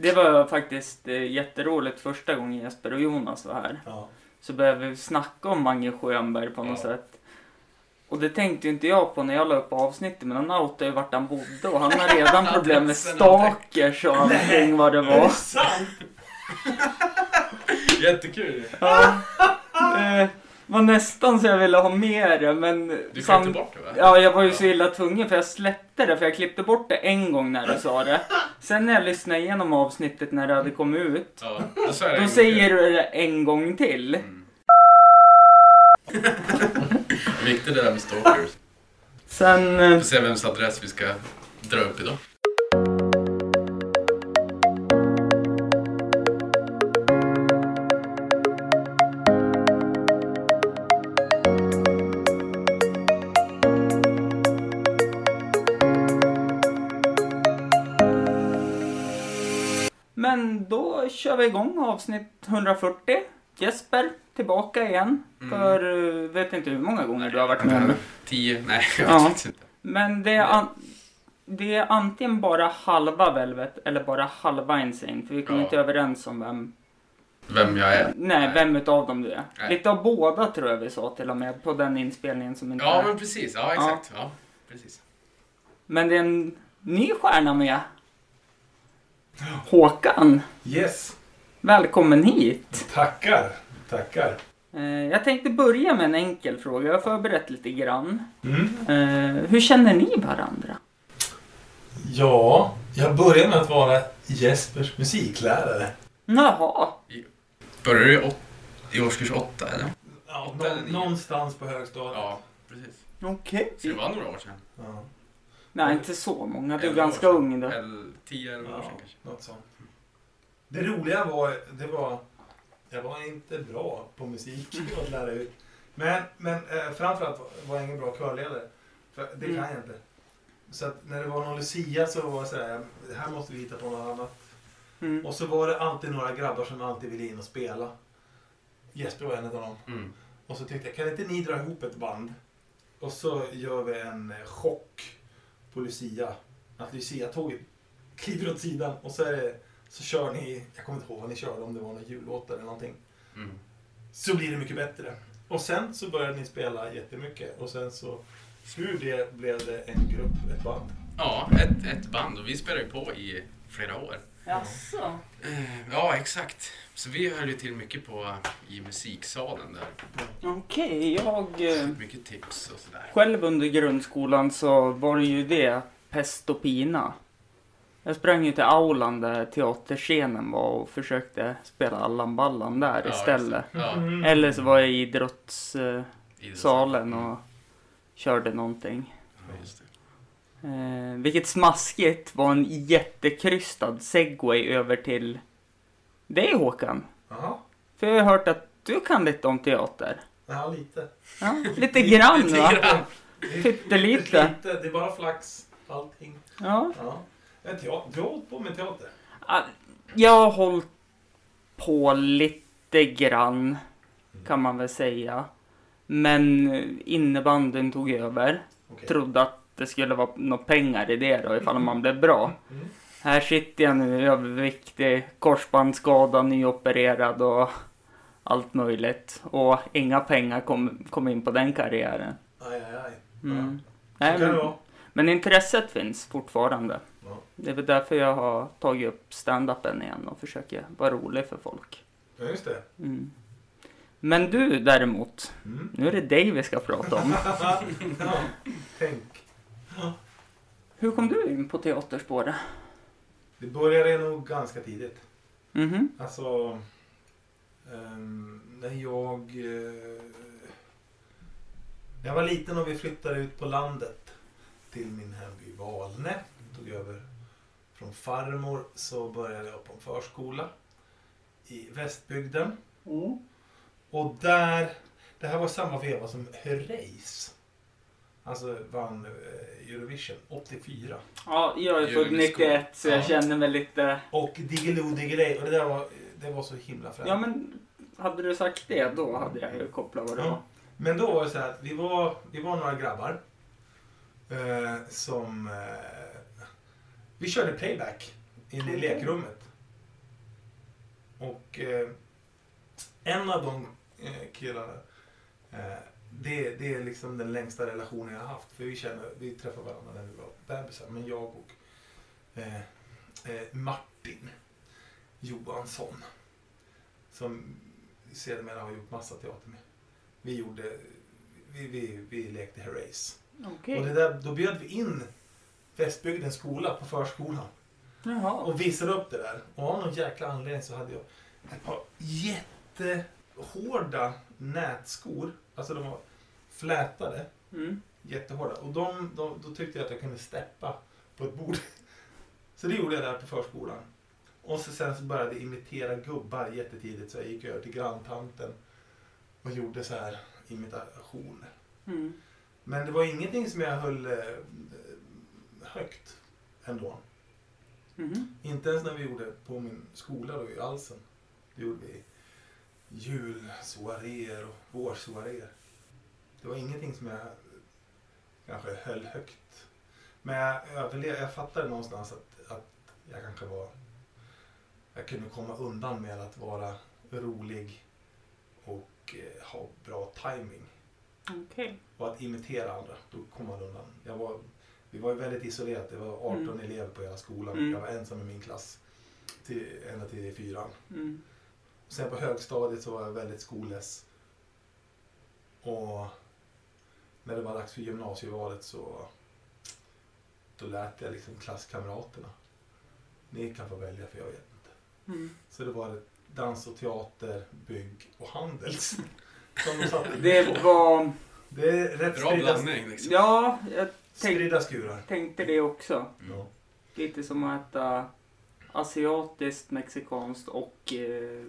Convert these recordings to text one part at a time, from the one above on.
Det var faktiskt eh, jätteroligt första gången Jesper och Jonas var här. Ja. Så började vi snacka om Mange Schönberg på något Ja. sätt. Och det tänkte ju inte jag på när jag la upp avsnittet, men han outade ju vart han bodde och han har redan problem med stalkers och allting vad det Är det var. sant? Jättekul. Ja, det var nästan så jag ville ha med det, men... Du sam- klippte bort det va? Ja, jag var ju så illa tvungen för jag släppte det, för jag klippte bort det en gång när du sa det. Sen när jag lyssnade igenom avsnittet när det hade kommit ut, Ja, då då säger du det en gång till. Mm. Viktigt det där med stalkers. Sen... eh, Får se vems adress vi ska dra upp idag. Kör vi igång avsnitt 140. Jesper, tillbaka igen. Mm. För eh, vet inte hur många gånger du har varit med nu. Tio? Nej, jag Ja. vet faktiskt inte. Men det är, an- det är antingen bara halva Velvet eller bara halva Insane. För vi kom Ja. inte överens om vem, Vem jag är. nej, vem utav dem du är. Nej. Lite av båda tror jag vi sa till och med på den inspelningen som inte Ja, är. men precis. Ja, exakt. Ja, precis. Men det är en ny stjärna med. Håkan, Yes. Välkommen hit. Tackar. Tackar. Eh, Jag tänkte börja med en enkel fråga. Jag har förberett lite grann. Mm. Eh, hur känner ni varandra? Ja, jag började med att vara Jespers musiklärare. Jaha. Började du i, åt, i årskurs åtta, eller? Ja, Åtta eller någonstans på högstadiet. Ja, precis. Okej. Så det var några år sedan. Ja. Nej, inte så många. Du är ganska ung då. Eller tio, elva år sedan kanske. något sånt. Det roliga var, det var, jag var inte bra på musik att lära ut. Men, men eh, framförallt var jag ingen bra körledare. För det kan Mm. jag inte. Så att när det var någon Lucia så var det sådär, det här måste vi hitta på något annat. Mm. Och så var det alltid några grabbar som alltid ville in och spela. Jesper var en av dem. Mm. Och så tyckte jag, kan inte ni dra ihop ett band? Och så gör vi en eh, chock på Lucia. Att Lucia-tåget kliver åt sidan och så, är det, så kör ni, jag kommer inte ihåg vad ni körde, om det var någon jullåt eller någonting. Mm. Så blir det mycket bättre. Och sen så började ni spela jättemycket och sen så ur det blev det en grupp, ett band. Ja, ett, ett band och vi spelade ju på i flera år. Jaså? Eh, Ja, exakt. Så vi höll ju till mycket på i musiksalen där. Okej, jag... eh, Mycket tips och sådär. Själv under grundskolan så var det ju det, pest och pina. Jag sprang ju till aulan där teaterscenen var och försökte spela Allan Ballan där Ja, istället. Ja, Mm. Eller så var jag i idrottssalen idrottssalen. och körde någonting. Ja, just det. Eh, vilket smaskigt var en jättekrystad segway över till dig Håkan. Jaha, För jag har hört att du kan lite om teater. ja lite. Ja, lite grann Lite va? Pyttelite. lite. Det är bara flax, allting. Ja. Ja. Teater, du har hållit på med teater? Ah, Jag har hållit på lite grann, kan man väl säga. Men innebanden tog över. Okej. Trodde att det skulle vara några pengar i det då, ifall man blev bra. Mm. Här sitter jag nu överviktig, korsbandsskadad, nyopererad och allt möjligt. Och inga pengar kom, kom in på den karriären. Aj, aj, aj. Mm. Så Nej, men, men intresset finns fortfarande. Det är väl därför jag har tagit upp stand-upen igen och försöker vara rolig för folk. Ja, just det. Mm. Men du däremot, Mm. nu är det dig vi ska prata om. ja, tänk. Hur kom du in på teaterspåret? Det började nog ganska tidigt. Mhm. Alltså, ehm, när jag... eh, jag var liten och vi flyttade ut på landet till min hemby Valne. Tog över från farmor så började jag på en förskola i Västbygden. Och där, det här var samma veva som Herreys. Alltså vann eh, Eurovision 84. Ja, jag är född Jürgen 91 så jag Ja. känner mig lite... Och Diggiloo Diggiley. Och det där var, det var så himla fränt. Ja men, hade du sagt det då hade jag ju kopplat vad det Ja. var. Men då var det så här att vi var, vi var några grabbar eh, som... Eh, vi körde playback inne i lekrummet. Och eh, en av de eh, killarna, eh, det, det är liksom den längsta relationen jag har haft. För vi känner, vi träffade varandra när vi var bebisar. Men jag och eh, eh, Martin Johansson, som sedermera har gjort massa teater med. Vi gjorde, vi, vi, vi lekte Herreys. Okej. Och det där, då bjöd vi in Västbygdens skola på förskolan Jaha. och visade upp det där. Och av någon jäkla anledning så hade jag ett par jättehårda nätskor. Alltså de var flätade, Mm. jättehårda. Och de, de, då tyckte jag att jag kunde steppa på ett bord. Så det gjorde jag där på förskolan. Och så sen så började jag imitera gubbar jättetidigt. Så jag gick över till granntanten och gjorde så här imitationer. Mm. Men det var ingenting som jag höll eh, högt ändå. Mhm. Inte ens när vi gjorde på min skola då i Alsen. Då gjorde vi julsoaréer och vårsoaréer. Det var ingenting som jag kanske höll högt. Men jag, jag, jag fattade någonstans att, att jag kanske var... Jag kunde komma undan med att vara rolig och eh, ha bra timing Okej. och att imitera andra. Då kom man undan. Jag var, vi var ju väldigt isolerat. Det var 18 Mm. elever på hela skolan. Mm. Jag var ensam i min klass. Till, ända till fyran. Mm. Sen på högstadiet så var jag väldigt skolless. Och när det var dags för gymnasievalet så då lät jag liksom klasskamraterna. Ni kan få välja för jag vet inte. Mm. Så det var dans och teater, bygg och handels. Som de satte Det var... Det är rätt Bra blandning liksom. Ja, jag spridda skurar. tänkte det också. Mm. Lite som att äta asiatiskt, mexikanskt och eh,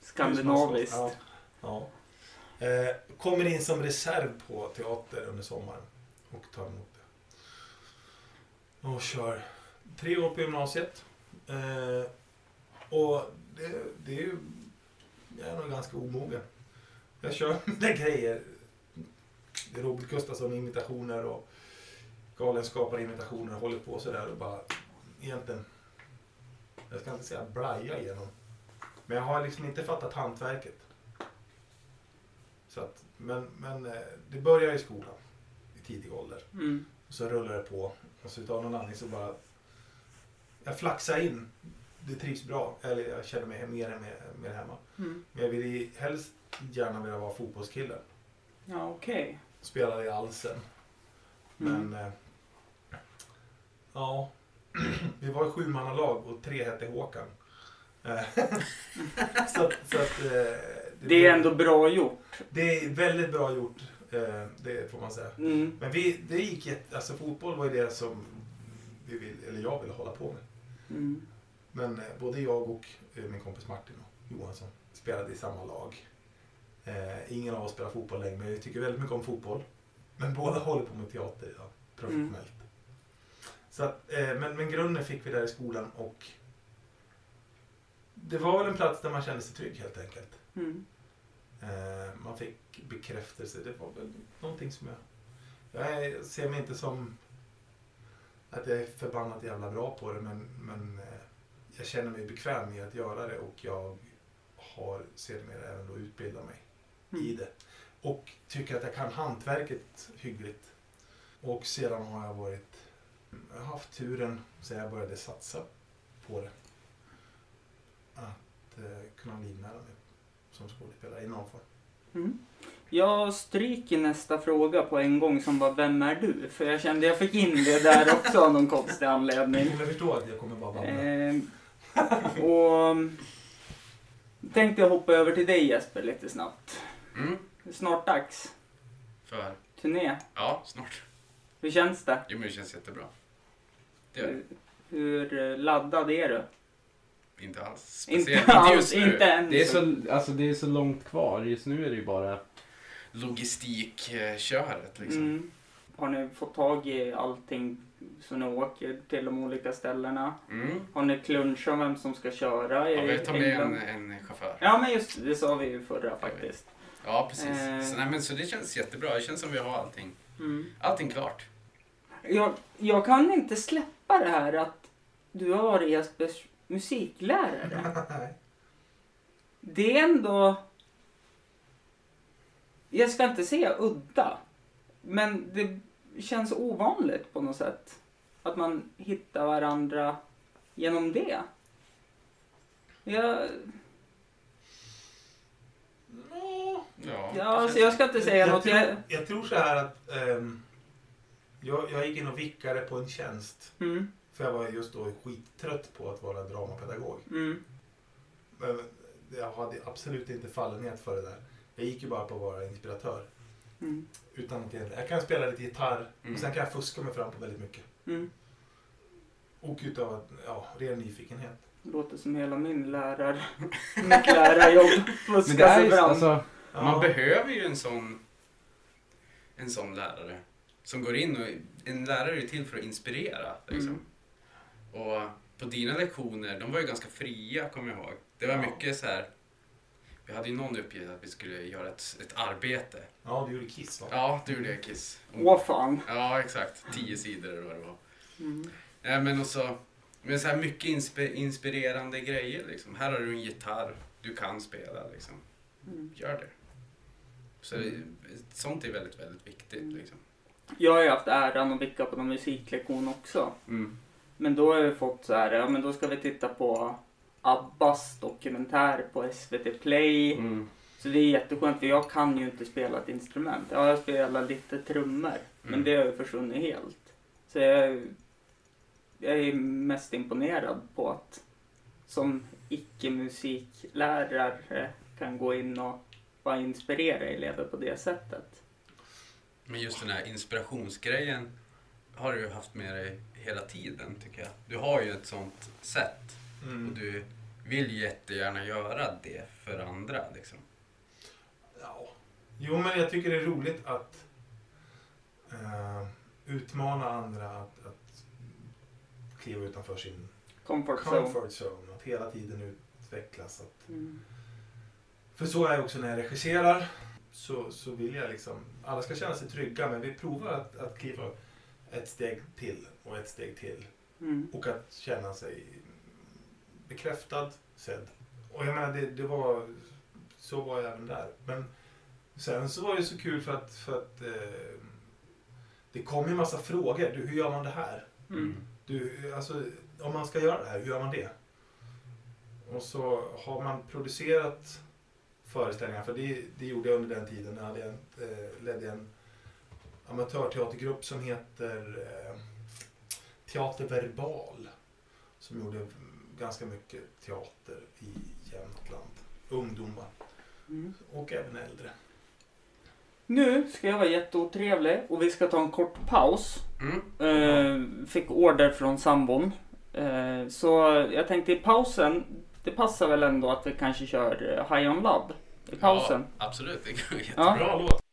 skandinaviskt. Ja. ja. Eh, kommer in som reserv på teater under sommaren och tar emot det. Och kör tre år på gymnasiet. Eh, och det, det är ju... Jag är nog ganska omogen. Jag kör mina grejer. Robert Gustafsson-imitationer och Galenskapare-imitationer. Håller på sådär och bara egentligen... Jag ska inte säga blaja igenom. Men jag har liksom inte fattat hantverket. Så att, men, men eh, det börjar i skolan i tidig ålder. Mm. Och så rullar det på. Och så utav någon anledning så bara... Jag flaxar in. Det trivs bra. Eller jag känner mig mer, mer, mer hemma. Mm. Men jag vill helst gärna vilja vara fotbollskille. Ja, okej. Spelade i Alsen. Mm. Men... Eh, ja. Vi var i sjumannalag och tre hette Håkan. Eh, så så att, eh, Det är ändå bra gjort. Det är väldigt bra gjort. Eh, det får man säga. Mm. Men vi, det gick jätte, alltså fotboll var ju det som vi vill, eller jag ville hålla på med. Mm. Men både jag och min kompis Martin och Johansson spelade i samma lag. Ingen av oss spelar fotboll längre, men vi tycker väldigt mycket om fotboll. Men båda håller på med teater idag, professionellt. Så att, eh, men, men grunden fick vi där i skolan och det var väl en plats där man kände sig trygg helt enkelt. Mm. Eh, man fick bekräftelse. Det var väl någonting som jag... Jag ser mig inte som att jag är förbannat jävla bra på det men, men eh, jag känner mig bekväm i att göra det och jag har sedermera även då utbildat mig i Mm. det. Och tycker att jag kan hantverket hyggligt. Och sedan har jag varit... Jag har haft turen sen jag började satsa på det. Att eh, kunna livnära mig som skådespelare i någon form. Mm. Jag stryker nästa fråga på en gång som var Vem är du? För jag kände jag fick in det där också av någon konstig anledning. Jag förstår att jag kommer bara babbla. Ehm, och tänkte jag hoppa över till dig Jesper lite snabbt. Mm. Det är snart dags. För, Turné. ja, snart. Hur känns det? Jo, men det känns jättebra. Det gör det. Hur, laddad är du? Inte alls. Inte Speciellt inte alls, just nu. inte. Det är, så, alltså, det är så långt kvar. Just nu är det ju bara... Logistikköret liksom. Mm. Har ni fått tag i allting så ni åker till de olika ställena? Mm. Har ni klunchat om vem som ska köra i Ja, vi tar med en, en chaufför. Ja men just det, det sa vi ju förra faktiskt. Ja, precis. Eh. Så, nej, men, så det känns jättebra. Det känns som vi har allting, Mm. allting klart. Jag, jag kan inte släppa det här att du har varit Jespers musiklärare. Nej. det är ändå... Jag ska inte säga udda, men det känns ovanligt på något sätt. Att man hittar varandra genom det. Jag, Ja, Ja, ja, alltså jag ska inte säga jag, något. tror, Jag, jag tror så här att ehm, jag, jag gick in och vickade på en tjänst. mm, För jag var just då skittrött på att vara dramapedagog. mm, Men jag hade absolut inte fallenhet för det där. Jag gick ju bara på att vara inspiratör. mm, Utan att jag kan spela lite gitarr Mm. och sen kan jag fuska mig fram på väldigt mycket. mm. Och utav ja, ren nyfikenhet. Låter som hela min lärar... Mitt lärarjobb. Fuska sig fram. alltså, Ja. Man behöver ju en sån, en sån lärare. Som går in och... En lärare är till för att inspirera. Liksom. Och på dina lektioner, de var ju ganska fria kommer jag ihåg. Det var Ja. mycket så här. Vi hade ju någon uppgift att vi skulle göra ett, ett arbete. Ja, du gjorde Kiss va? Ja, det gjorde Kiss. Åh fan. Ja, exakt. Tio sidor eller vad det var. Mm. Nej, men också, men så här mycket inspi- inspirerande grejer liksom. Här har du en gitarr, du kan spela liksom. Mm. Gör det. Så det, sånt är väldigt, väldigt viktigt liksom. Jag har ju haft äran att vicka på någon musiklektion också. mm. Men då har jag fått så här, ja men då ska vi titta på Abbas dokumentär på SVT Play. Mm. Så det är jätteskönt för jag kan ju inte spela ett instrument. Ja, jag spelar lite trummor. Men Mm. det har ju försvunnit helt. Så jag, jag är mest imponerad på att som icke-musiklärare kan gå in och bara inspirera elever på det sättet. Men just den här inspirationsgrejen har du ju haft med dig hela tiden tycker jag. Du har ju ett sånt sätt och Mm. du vill jättegärna göra det för andra liksom. Ja. Jo, men jag tycker det är roligt att eh, utmana andra att, att kliva utanför sin Comfort zone. comfort zone. Att hela tiden utvecklas. Att, Mm. för så är jag också när jag regisserar. Så, så vill jag liksom, alla ska känna sig trygga men vi provar att, att kliva ett steg till och ett steg till. Mm. Och att känna sig bekräftad, sedd. Och jag menar, det, det var... Så var jag även där. Men sen så var det så kul för att, för att eh, det kom ju en massa frågor. Du, hur gör man det här? Mm. Du, alltså, om man ska göra det här, hur gör man det? Och så har man producerat föreställningar, för det, det gjorde jag under den tiden. Jag hade en, eh, ledde en amatörteatergrupp som heter eh, Teater Verbal. Som gjorde ganska mycket teater i Jämtland. Ungdomar Mm. och även äldre. Nu ska jag vara jätteotrevlig och vi ska ta en kort paus. Mm. Eh, fick order från sambon. Eh, så jag tänkte i pausen, det passar väl ändå att vi kanske kör eh, High On Love i pausen. Ja, absolut, det går jättebra. Ja. Låt!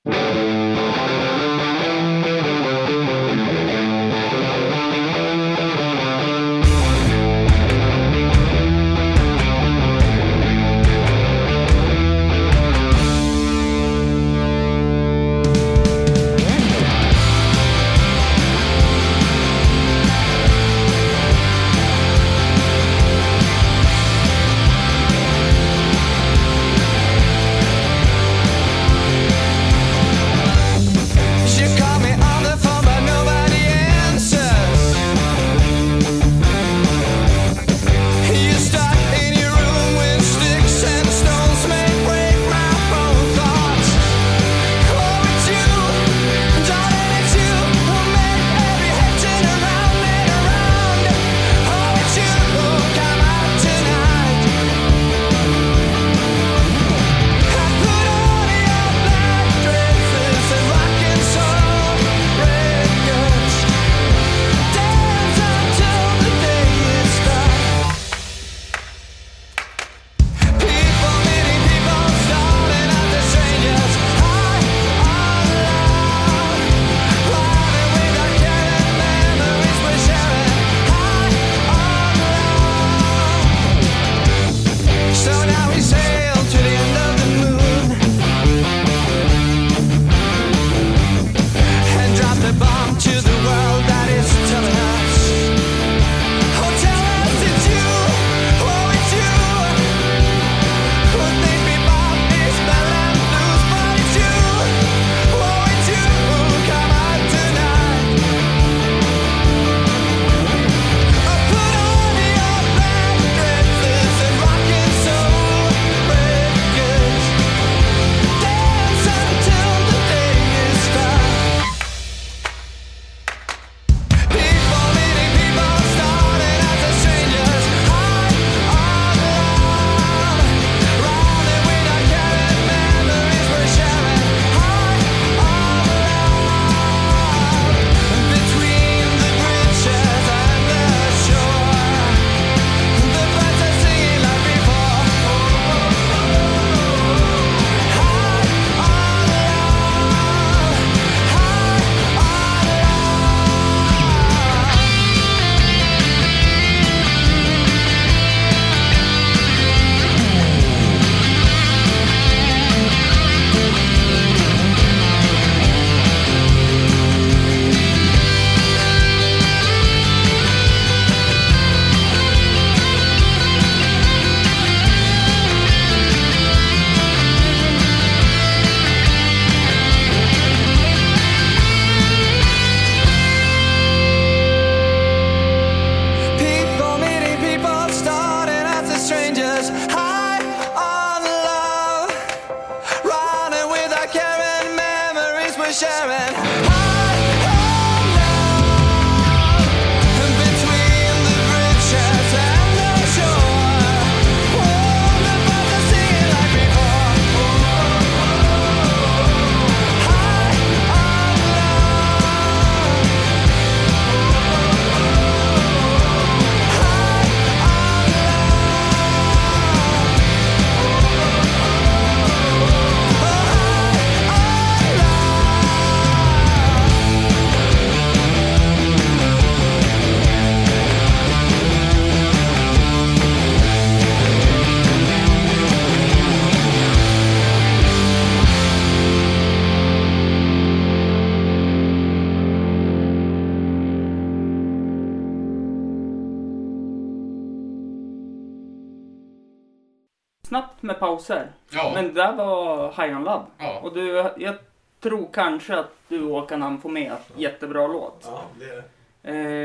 Ja. Där var High on Love. Ja. Och du, jag tror kanske att du Håkan han får med. Jättebra låt. Ja, det är det.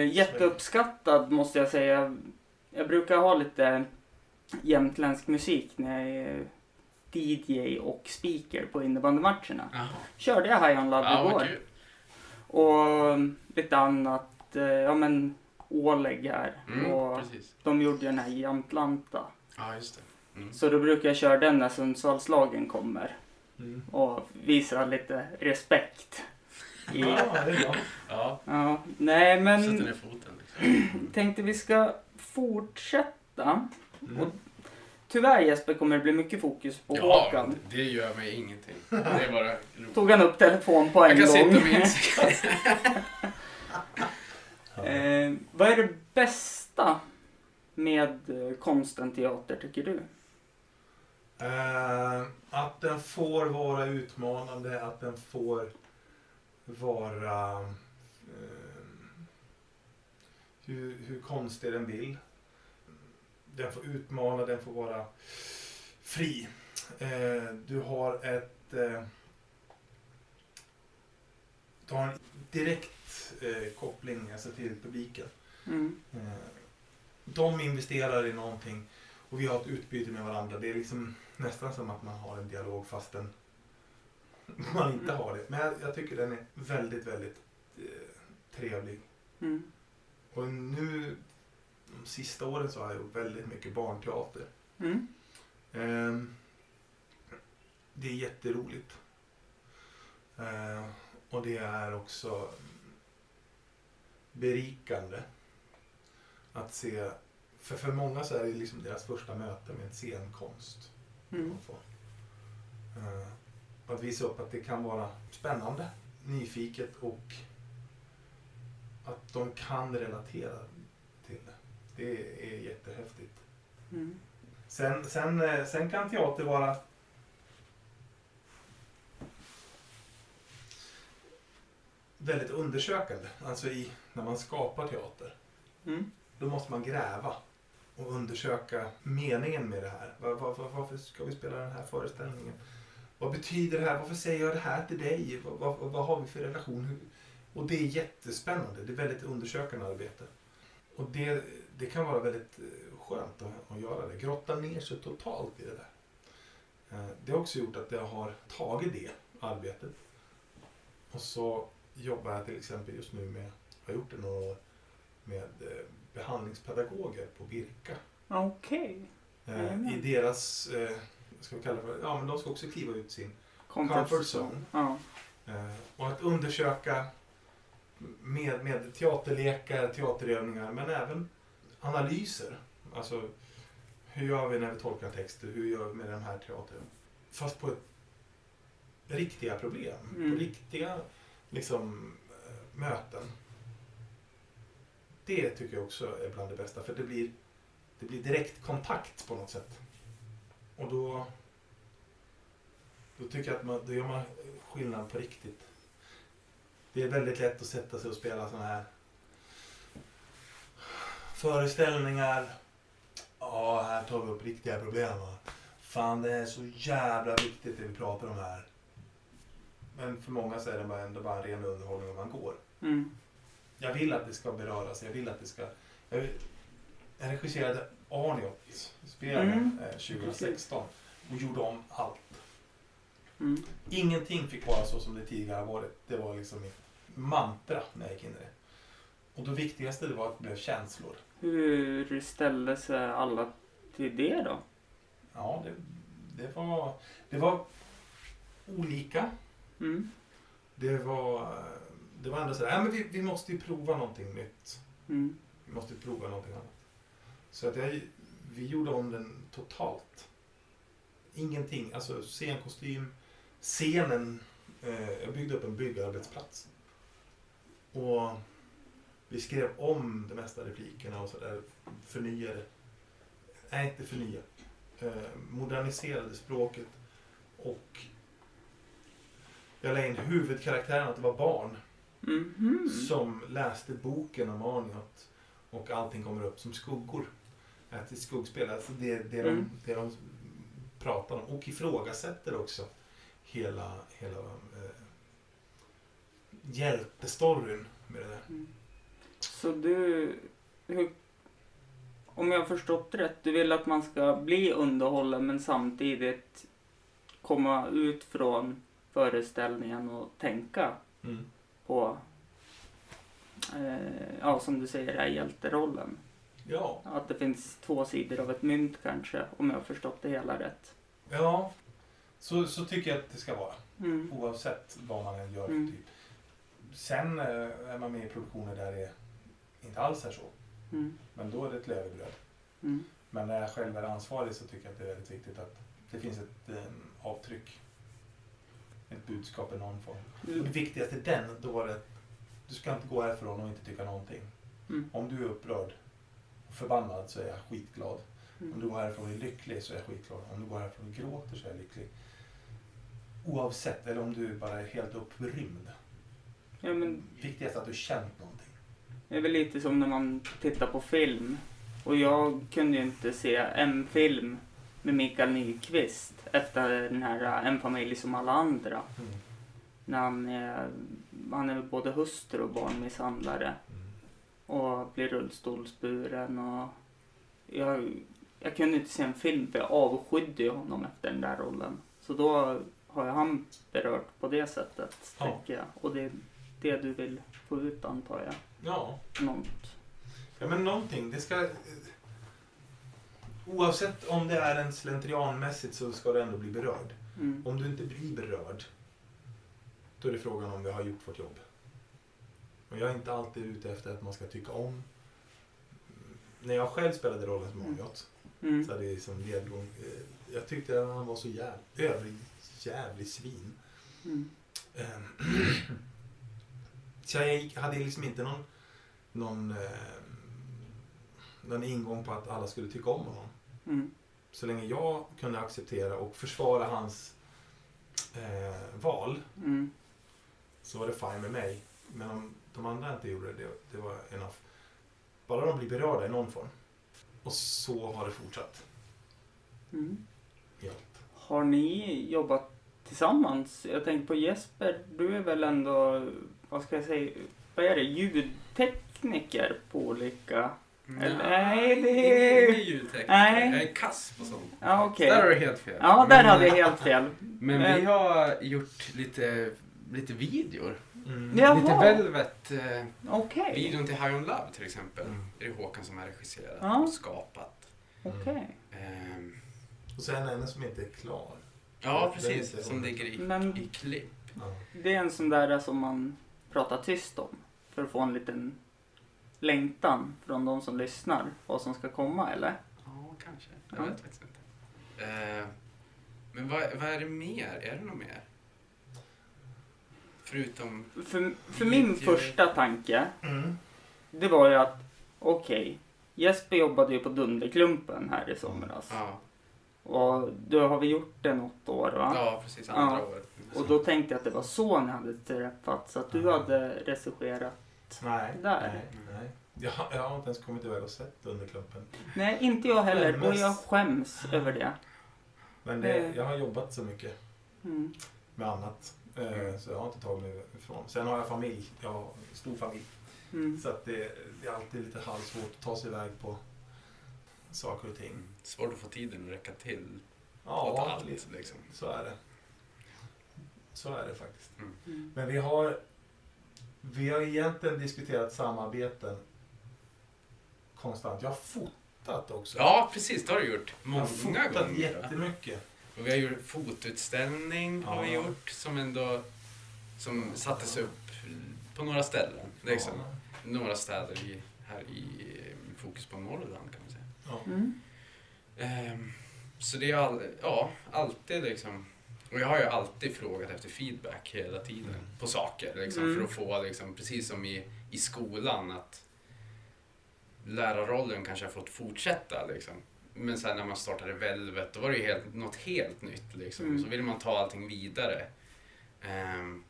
Eh, jätteuppskattad måste jag säga. Jag brukar ha lite jämtländsk musik när jag är DJ och speaker på innebandymatcherna. Jaha. Körde jag High on Love Ja, igår. kul. Och lite annat. Eh, ja men Oleg här. Mm, och precis. de gjorde den här Jämtlanta. Ja, just det. Mm. Så då brukar jag köra den när Sundsvallslagen kommer. Mm. Och visa lite respekt. I, Ja, det är bra. Ja, ja, nej men sätter ner foten. Liksom. tänkte vi ska fortsätta. Mm. Och tyvärr Jesper kommer det bli mycket fokus på Ja, Håkan. det gör mig ingenting. Det är bara roligt. Tog han upp telefon på en Jag kan gång. sitta med insikt. eh, vad är det bästa med eh, konsten teater tycker du? Eh, att den får vara utmanande, att den får vara eh, hur, hur konstig den vill. Den får utmana, den får vara fri. Eh, du har ett... Eh, du har en direkt eh, koppling alltså, till publiken. Mm. Eh, de investerar i någonting och vi har ett utbyte med varandra. Det är liksom nästan som att man har en dialog fastän man inte har det. Men jag, jag tycker den är väldigt, väldigt eh, trevlig. Mm. Och nu, de sista åren så har jag gjort väldigt mycket barnteater. Mm. Ehm, det är jätteroligt. Ehm, och det är också berikande att se. För, för många så är det liksom deras första möte med scenkonst. Mm. Ehm, att visa upp att det kan vara spännande, nyfiket och att de kan relatera till det. Det är jättehäftigt. Mm. Sen, sen, eh, sen kan teater vara väldigt undersökande. Alltså i, när man skapar teater. Mm. Då måste man gräva och undersöka meningen med det här. Var, var, var, varför ska vi spela den här föreställningen? Vad betyder det här? Varför säger jag det här till dig? Vad, vad, vad har vi för relation? Och det är jättespännande. Det är väldigt undersökande arbete. Och det, det kan vara väldigt eh, skönt att, att göra det. Grotta ner sig totalt i det där. Eh, det har också gjort att jag har tagit det arbetet. Och så jobbar jag till exempel just nu med, har gjort det några år, med eh, behandlingspedagoger på Birka. Okej. Eh, Jajamän. I deras, eh, vad ska vi kalla för, ja men de ska också kliva ut sin Comfort, Comfort zone. Ja. Eh, och att undersöka med, med teaterlekar, teaterövningar, men även analyser. Alltså, hur gör vi när vi tolkar texter? Hur gör vi med den här teatern? Fast på ett riktiga problem, Mm. på riktiga liksom, eh, möten. Det tycker jag också är bland det bästa, för det blir, det blir direkt kontakt på något sätt. Och då, då tycker jag att man, då gör man skillnad på riktigt. Det är väldigt lätt att sätta sig och spela sådana här föreställningar. Ja, här tar vi upp riktiga problem. va. Fan, det är så jävla viktigt det vi pratar om här. Men för många så är det bara ändå bara en ren underhållning om man går. Mm. Jag vill att det ska beröras. Jag vill att det ska... Jag, vill, jag regisserade Arniot, spelen, Mm. eh, 2016 och gjorde om allt. Mm. Ingenting fick vara så som det tidigare varit. Det var liksom mitt mantra när jag gick in i det. Och det viktigaste det var att det blev känslor. Hur ställde sig alla till det då? Ja, det, det, var, det var olika. Mm. Det var, det var ändå så här, men vi, vi måste ju prova någonting nytt. Mm. Vi måste ju prova någonting annat. Så att jag, vi gjorde om den totalt. Ingenting, alltså scenkostym, scenen. Eh, jag byggde upp en byggarbetsplats. Och vi skrev om det mesta replikerna och sådär. Förnyade. Nej, inte förnya. Eh, moderniserade språket. Och jag la in huvudkaraktären att det var barn Mhm. som läste boken om Aniot och allting kommer upp som skuggor. Att det skuggspel, alltså det, det, de, Mm. det de pratar om och ifrågasätter också hela, hela eh, hjältestoryn med det där. Så du... Hur, om jag har förstått rätt, du vill att man ska bli underhållen men samtidigt komma ut från föreställningen och tänka Mm. På, eh, ja som du säger, är hjälterollen. Ja, Att det finns två sidor av ett mynt kanske, om jag har förstått det hela rätt. ja. Så, så tycker jag att det ska vara. Mm. Oavsett vad man än gör. Mm. Typ. Sen eh, är man med i produktioner där det inte alls är så. Mm. Men då är det ett levebröd. Mm. Men när jag själv är ansvarig så tycker jag att det är väldigt viktigt att det finns ett eh, avtryck. Ett budskap i någon form. Och det viktigaste den, då var det att du ska inte gå härifrån och inte tycka någonting. Mm. Om du är upprörd och förbannad så är jag skitglad. Om Mm. du går härifrån och är lycklig så är jag skitglad. Om du går härifrån och gråter så är jag lycklig. Oavsett, eller om du bara är helt upprymd. Ja, men Viktigast är att du känt någonting. Det är väl lite som när man tittar på film. Och jag kunde ju inte se en film med Mikael Nyqvist efter den här äh, En familj som alla andra. När han är, han är både hustru och barnmisshandlare och blir rullstolsburen. Och jag, jag kunde inte se en film för jag avskydde honom efter den där rollen. Så då har jag han berört på det sättet, Ja. jag. Och det är det du vill få ut antar jag. Ja, Något. Ja men någonting. Det ska... Oavsett om det är en slentrianmässigt så ska du ändå bli berörd. Mm. Om du inte blir berörd, då är det frågan om vi har gjort vårt jobb. Och jag är inte alltid ute efter att man ska tycka om. Mm, När jag själv spelade rollen som Mm. Amiot, Mm. så hade jag som ledgång. eh, Jag tyckte att han var så jävlig, övrig, jävlig svin. Mm. Ehm, Så jag hade liksom inte någon, någon, eh, någon ingång på att alla skulle tycka om honom. Mm. Så länge jag kunde acceptera och försvara hans eh, val Mm. så var det fine med mig. Men om de andra inte gjorde det, det, var enough. Bara de blir berörda i någon form. Och så har det fortsatt. Mm. Ja. Har ni jobbat tillsammans? Jag tänker på Jesper, du är väl ändå, vad ska jag säga, vad är det, ljudtekniker på olika... Eller- nej, det är- Ingen ljudtekniker. Nej. Jag är kass på sånt. Ja, okej. Där har du helt fel. Ja, där Men- hade jag helt fel. Men Men- vi har gjort lite, lite videor. Mm. Lite. Velvet. Eh, Okej, Videon till High On Love till exempel. Mm. Det är Håkan som har regisserat Ja. och skapat. okej. Ehm, Och sen en som inte är klar. ja, är precis. Som ligger i, Men i klipp. Ja. det är en sån där som man pratar tyst om. För att få en liten längtan från de som lyssnar, vad som ska komma eller? Ja, kanske. Jag Ja. vet faktiskt inte. Ehm, men vad, vad är det mer? Är det något mer? Förutom... För, för min Video. första tanke, Mm. det var ju att okej, Jesper jobbade ju på Dunderklumpen här i somras. Ja, Och då har vi gjort det något år va? ja precis. Andra Ja. året. Och då tänkte jag att det var så ni hade träffats, att du hade regisserat. Nej. Där. Nej, nej. Jag, har- jag har inte ens kommit iväg och sett Underklumpen. Nej, inte jag heller. Och Skämmes. jag skäms över det. Men det, Nej. jag har jobbat så mycket Mm. med annat. Eh, Så jag har inte tagit mig ifrån. Sen har jag familj. Jag har en stor familj. Mm. Så att det, det är alltid lite halvsvårt att ta sig iväg på saker och ting. Mm. Svårt att få tiden att räcka till Ja, allt liksom. så är det. Så är det faktiskt. Mm. Men vi har, vi har egentligen diskuterat samarbeten konstant. Jag har fotat också. Ja, precis. Det har du gjort. jag har Många fotat gånger. jättemycket. Och vi har gjort fotutställning har vi Ja. gjort som ändå som sattes upp på några ställen. Liksom. Ja. Några städer i, här i fokus på Norrland kan man säga. Ja. Mm. Ehm, så det är all, ja, alltid liksom. Och jag har ju alltid frågat efter feedback hela tiden Mm. på saker. Liksom, Mm. För att få, liksom, precis som i, i skolan, att lärarrollen kanske har fått fortsätta. Liksom. Men sen när man startade Velvet, då var det ju helt, något helt nytt. Liksom. Mm. Så ville man ta allting vidare. Ehm,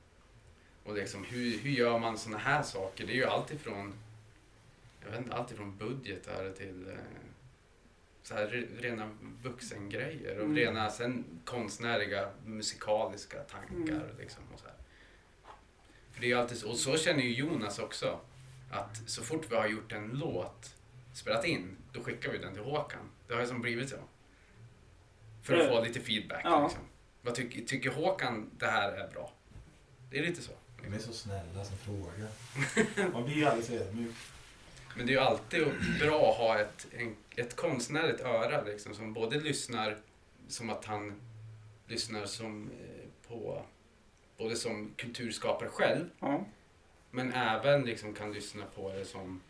och liksom, hur, hur gör man såna här saker? Det är ju alltifrån jag vet inte, alltifrån budgetar till eh, så här, re- rena vuxengrejer och Mm. rena sen konstnärliga musikaliska tankar. Mm. Liksom, och, så här. För det är alltid så, och så känner ju Jonas också. Att så fort vi har gjort en låt, spelat in, då skickar vi den till Håkan. Det har ju som blivit så. För att få lite feedback. Ja. Liksom. Vad tycker, tycker Håkan det här är bra? Det är lite så. De är så snälla som frågar. Man blir ju alldeles ödmjuk. Men det är ju alltid bra att ha ett, en, ett konstnärligt öra liksom, som både lyssnar som att han lyssnar som eh, på både som kulturskapare själv Ja. men även liksom kan lyssna på det som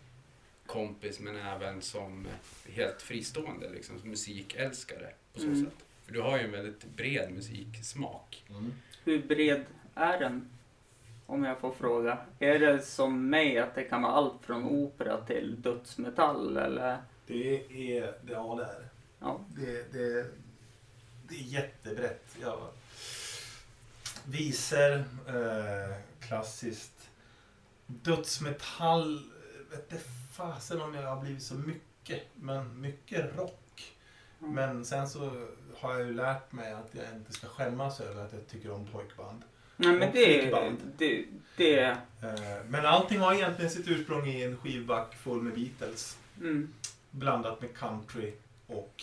kompis men även som helt fristående liksom, som musikälskare på så Mm. sätt. För du har ju en väldigt bred musiksmak. Hur bred är den? Om jag får fråga. Är det som mig att det kan vara allt från opera till dödsmetall eller? Det är, det, ja det är. Ja. det. Det, det är jättebrett. Ja. Visor, eh, klassiskt. Dödsmetall, vet inte fasen om jag har blivit så mycket. Men mycket rock. Mm. Men sen så har jag ju lärt mig att jag inte ska skämmas över att jag tycker om pojkband. Nej men det, det, det, Eh, Men allting har egentligen sitt ursprung i en skivback full med Beatles. mm, Blandat med country och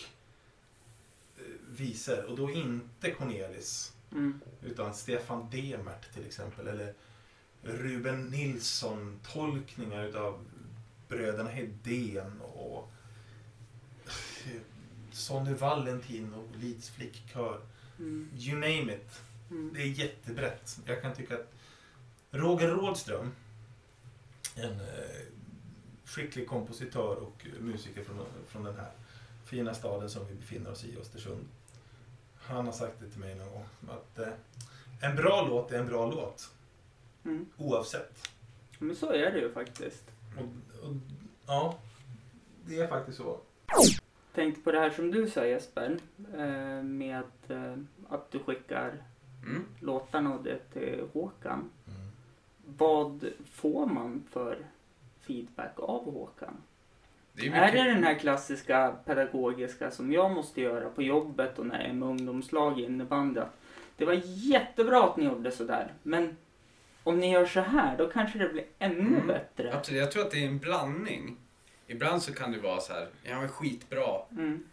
eh, visor. Och då inte Cornelis. mm, Utan Stefan Demert till exempel. Eller Ruben Nilsson tolkningar utav bröderna Hedén och eh, Sonny Valentin och Leeds flickkör. mm, You name it. mm. Det är jättebrett. Jag kan tycka att Roger Rådström, en eh, skicklig kompositör och musiker från, från den här fina staden som vi befinner oss i, Östersund. Han har sagt det till mig någon gång. Att eh, en bra låt är en bra låt. Mm. Oavsett. Men så är det ju faktiskt. Och, och, ja, det är faktiskt så. Tänkte på det här som du sa Jesper. Eh, med eh, att du skickar Mm. låtarna och det till Håkan. Mm. Vad får man för feedback av Håkan? Det är, Är det den här klassiska pedagogiska som jag måste göra på jobbet och när jag är med ungdomslag i innebandy? Det var jättebra att ni gjorde sådär, men om ni gör så här då kanske det blir ännu Mm. bättre. Absolut, jag tror att det är en blandning. Ibland så kan det vara så här, ja men skitbra, Mm.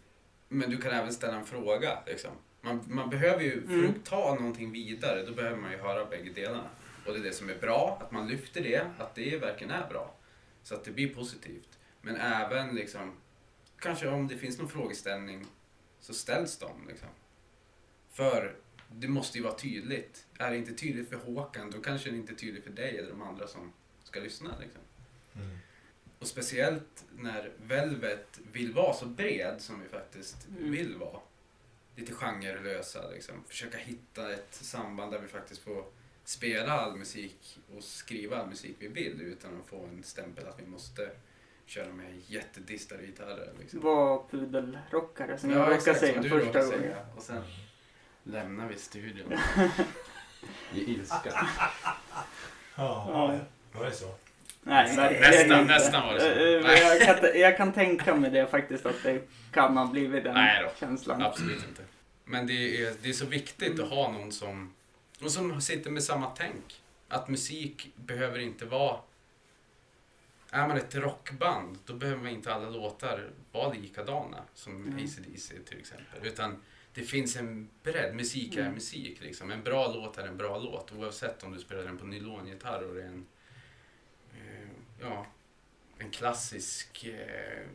men du kan även ställa en fråga. Liksom. Man, man behöver ju, för Mm. att ta någonting vidare, då behöver man ju höra bägge delarna. Och det är det som är bra, att man lyfter det, att det verkligen är bra. Så att det blir positivt. Men även liksom, kanske om det finns någon frågeställning, så ställs de. Liksom. För det måste ju vara tydligt. Är det inte tydligt för Håkan, då kanske det inte är tydligt för dig eller de andra som ska lyssna. Liksom. Mm. Och speciellt när Velvet vill vara så bred som vi faktiskt Mm. vill vara. Lite genrelösa liksom. Försöka hitta ett samband där vi faktiskt får spela all musik och skriva all musik vi vill utan att få en stämpel att vi måste köra med jättedistade gitarrer. Liksom. Var pudelrockare som jag råkade säga första gången. säga. Och sen lämnar vi studion i ilska. Ja, Ja. ja, det så. Nej, Nästan, nästan var det så. Eh, eh. Jag kan, jag kan tänka mig det faktiskt att det kan ha blivit den Nej då. känslan. Absolut inte. Men det är, det är så viktigt att ha någon som, någon som sitter med samma tänk. Att musik behöver inte vara är man ett rockband då behöver inte alla låtar vara likadana som Mm. AC/DC till exempel. Utan det finns en bredd. Musik är Mm. musik. Liksom. En bra låt är en bra låt oavsett om du spelar den på nylongitarr och det är en, eh, ja, en klassisk eh,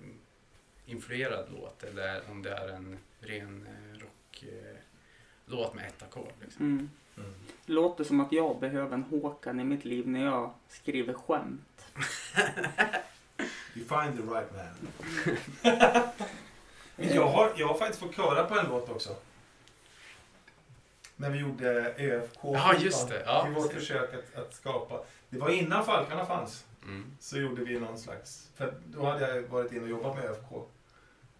influerad låt eller om det är en ren eh, rock eh, med ett ackord. Liksom. Mm. Mm. Låter som att jag behöver en Håkan i mitt liv när jag skriver skämt. You find the right man. Men jag, har, jag har faktiskt fått köra på en låt också. När vi gjorde ÖFK. Ja, just det. Ja, I vårt försök att, att skapa. Det var innan Falkarna fanns. Mm. Så gjorde vi någon slags... För då hade jag varit inne och jobbat med ÖFK.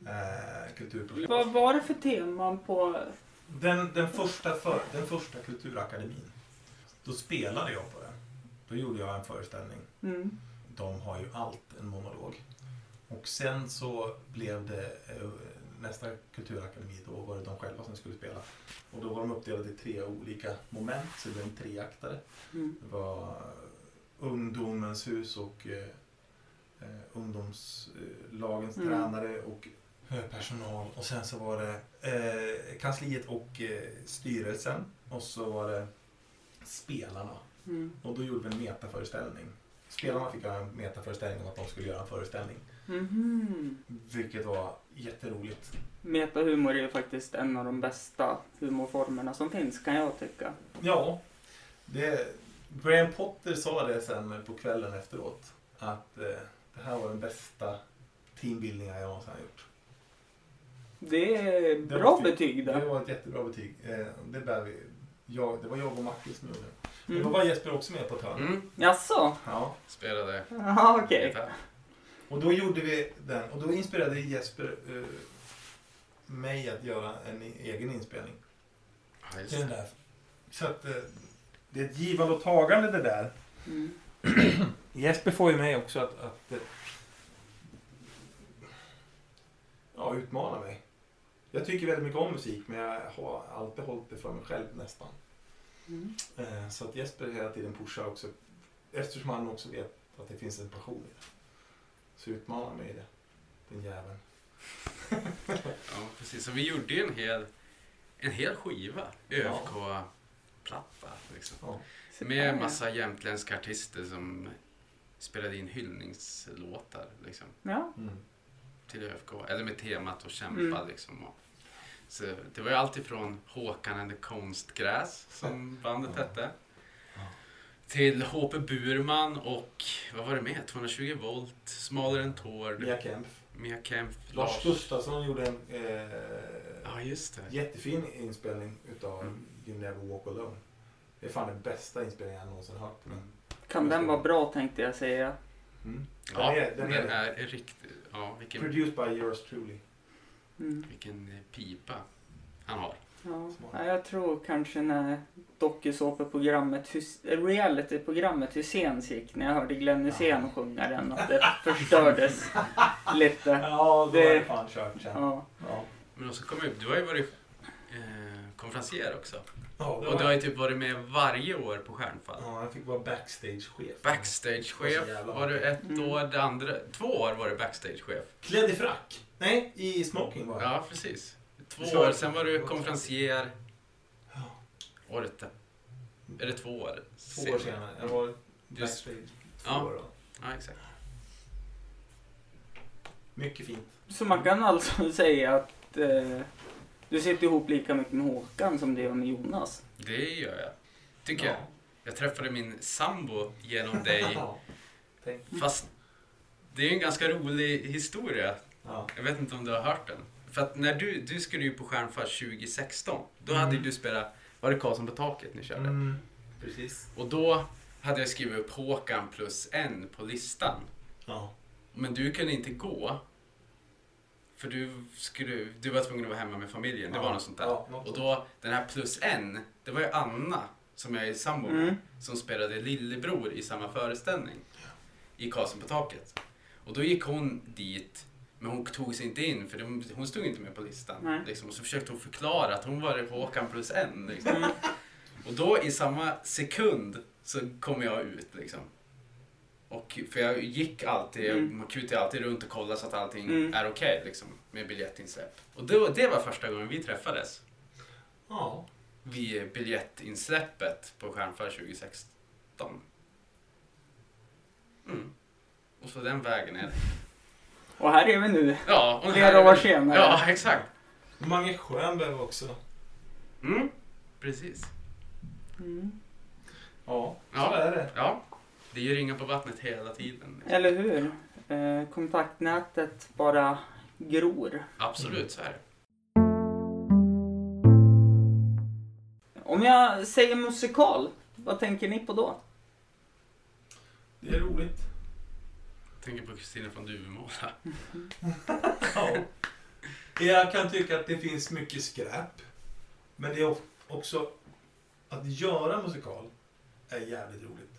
Eh, kulturprojekt. Vad var det för teman på... Den, den, första för, den första kulturakademin. Då spelade jag på den. Då gjorde jag en föreställning. Mm. De har ju allt, en monolog. Och sen så blev det eh, nästa kulturakademi, då var det de själva som skulle spela. Och då var de uppdelade i tre olika moment, så det blev en treaktare. Mm. Det var ungdomens hus och eh, eh, ungdomslagens Mm. tränare och eh, personal. Och sen så var det eh, kansliet och eh, styrelsen. Och så var det spelarna. Mm. Och då gjorde vi en metaföreställning. Spelarna fick göra en metaföreställning om att de skulle göra en föreställning. Mhm. Vilket var jätteroligt. Metahumor är ju faktiskt en av de bästa humorformerna som finns kan jag tycka. Ja, det, Graham Potter sa det sen på kvällen efteråt. Att eh, det här var den bästa teambildningen jag någonsin har gjort. Det är Det bra var fint. betyg Det där. var ett jättebra betyg. Eh, det, bär vi, jag, det var jag och Martin som gjorde det. Men då Mm. var Jesper också med på ett hörn. Mm. Jaså? Ja. Spelade okej. gitarr. Och då gjorde vi den. Och då inspirerade Jesper eh, mig att göra en egen inspelning. Ja, just det. Så att eh, det är ett givande och tagande det där. Mm. Jesper får ju mig också att, att ja, utmana mig. Jag tycker väldigt mycket om musik men jag har alltid hållit det för mig själv nästan. Mm. Eh, Så att Jesper hela tiden pushar också. Eftersom han också vet att det finns en passion i det. Så utmanar mig det. Den jäveln. Ja, precis. Så vi gjorde ju en hel, en hel skiva. ÖFK-platta. Liksom. Ja. Med massa jämtländska artister som spelade in hyllningslåtar liksom, Ja. Mm. till ÖFK. Eller med temat att kämpa. Mm. Liksom, och, så det var ju allt ifrån Håkan and the Konstgräs, som bandet Ja. hette. Ja. Till HP Burman och, vad var det med? 220 volt, Smalare än Tord, Mia Kempf. Mia Kempf, Lars Gustafsson gjorde en eh, Ja, just det. jättefin inspelning utav Mm. You Never Walk Alone. Det är fan den bästa inspelningen jag någonsin hört den. Kan den vara bra tänkte jag säga. Mm. Ja, Den är- den den, är- är, är riktigt... Ja, vilken, Produced by yours truly. Mm. vilken eh, pipa han har. Ja. Ja, jag tror kanske när dokusåpaprogrammet, eh, realityprogrammet Hyséns gick, när jag hörde Glenn Hysén sjunga den, att det förstördes lite. Ja, då Det- är det fan kört sen. Ja. Ja. Men också kom upp, du har ju varit eh, konferencier också. Ja, Och du var, har ju typ varit med varje år på Stjärnfall. ja, jag fick vara backstagechef. Backstagechef jävla var du ett Mm. år, det andra, två år var du backstagechef. Klädd i frack. Nej, i smoking var jag. Ja, precis. Två år, sen var du konferencier. Ja. Året. Är det två år? Två år senare. Jag var backstage två Ja. år då. Ja, exakt. Mycket fint. Så man kan alltså säga att eh, du sitter ihop lika mycket med Håkan som du gör med Jonas. Det gör jag. Tycker Ja. jag. Jag träffade min sambo genom dig. Fast det är en ganska rolig historia. Ja. Jag vet inte om du har hört den. För att när du, du skulle ju på Stjärnfall 2016. Då Mm. hade du spelat, var det Karlsson på taket ni körde? Mm. Precis. Och då hade jag skrivit upp Håkan plus en på listan. Ja. Men du kunde inte gå. För du, skulle, du var tvungen att vara hemma med familjen. Det var något sånt där. Ja, något Och då, den här plus en, det var ju Anna, som jag är sambo med, Mm. som spelade lillebror i samma föreställning. I Karlsson på taket. Och då gick hon dit, men hon tog sig inte in för hon stod inte med på listan. Liksom. Och så försökte hon förklara att hon var Håkan plus en. Liksom. Mm. Och då i samma sekund så kom jag ut liksom. Och, för jag gick alltid, Mm. man kutade alltid runt och kollade så att allting Mm. är okej liksom, med biljettinsläpp. Och det, det var första gången vi träffades. Ja. Vid biljettinsläppet på Stjärnfall 2016. Mm. Och så den vägen är det. Och här är vi nu. Ja, och Flera år senare. Ja, exakt. Mange Schönberg också. Mm. Precis. Mm. Ja, så Ja. är det. Ja, det är ju ringar på vattnet hela tiden. Eller hur? Eh, kontaktnätet bara gror. Absolut, så är det. Om jag säger musikal, vad tänker ni på då? Det är roligt. Jag tänker på Kristina från Duvemåla. Ja. Jag kan tycka att det finns mycket skräp. Men det är också att göra musikal är jävligt roligt.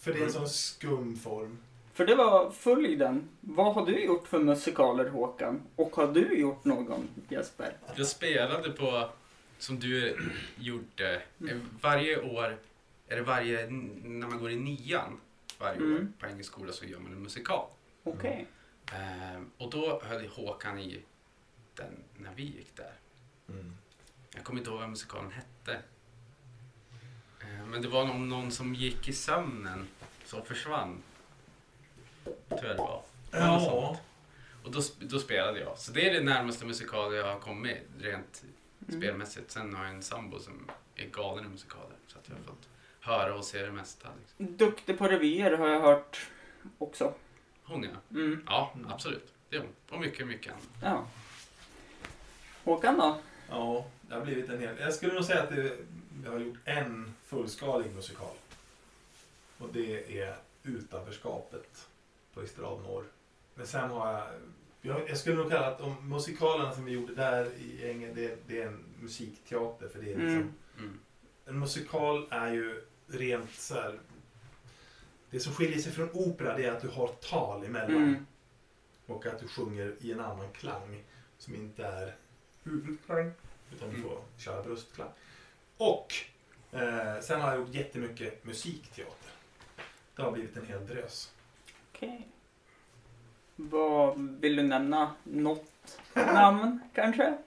För det är en sån skum form. För det var följden. Vad har du gjort för musikaler Håkan? Och har du gjort någon Jesper? Jag spelade på, som du gjorde, Mm. varje år, är det varje, när man går i nian varje år Mm. på engelsk skola så gör man en musikal. Okej. Eh, och då höll Håkan i den när vi gick där. Mm. Jag kommer inte ihåg vad musikalen hette. Eh, men det var någon, någon som gick i sömnen som försvann. Tror jag det var. Ja. sånt. Och då, då spelade jag. Så det är det närmaste musikal jag har kommit rent Mm. spelmässigt. Sen har jag en sambo som är galen i musikaler. Så att jag har fått höra och se det mesta. Liksom. Duktig på revyer har jag hört också. Hon ja. Mm. Ja, absolut. Det är hon. Och mycket, mycket annat. Ja. Håkan då? Ja, det har blivit en hel... Jag skulle nog säga att det, jag har gjort en fullskalig musikal. Och det är Utanförskapet på Estrad Norr. Men sen har jag... Jag, jag skulle nog kalla att de musikalerna som vi gjorde där i Änge, det, det är en musikteater. För det är liksom, Mm. Mm. En musikal är ju rent så här... Det som skiljer sig från opera det är att du har tal emellan. Mm. Och att du sjunger i en annan klang som inte är huvudklang. Utan du Mm. får köra bröstklang. Och eh, sen har jag gjort jättemycket musikteater. Det har blivit en hel drös. Okej. Vad vill du nämna? Något namn kanske?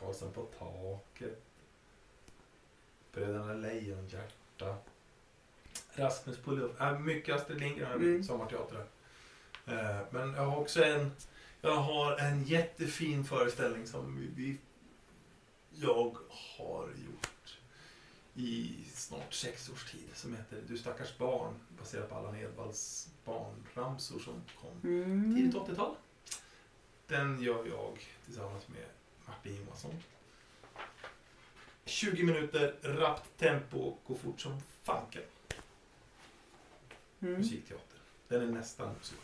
Karlsson på taket. Bröderna Lejonhjärta. Rasmus på luft. Äh, mycket Astrid Lindgren har Mm. blivit sommarteatrar. Eh, men jag har också en, jag har en jättefin föreställning som vi, vi, jag har gjort i snart sex års tid. Som heter Du stackars barn. Baserat på Allan Edwalls barnramsor som kom Mm. tidigt 80-tal. Den gör jag tillsammans med Martin Johansson. 20 minuter, rappt tempo, går fort som fanken. Mm. Musikteater. Den är nästan musik.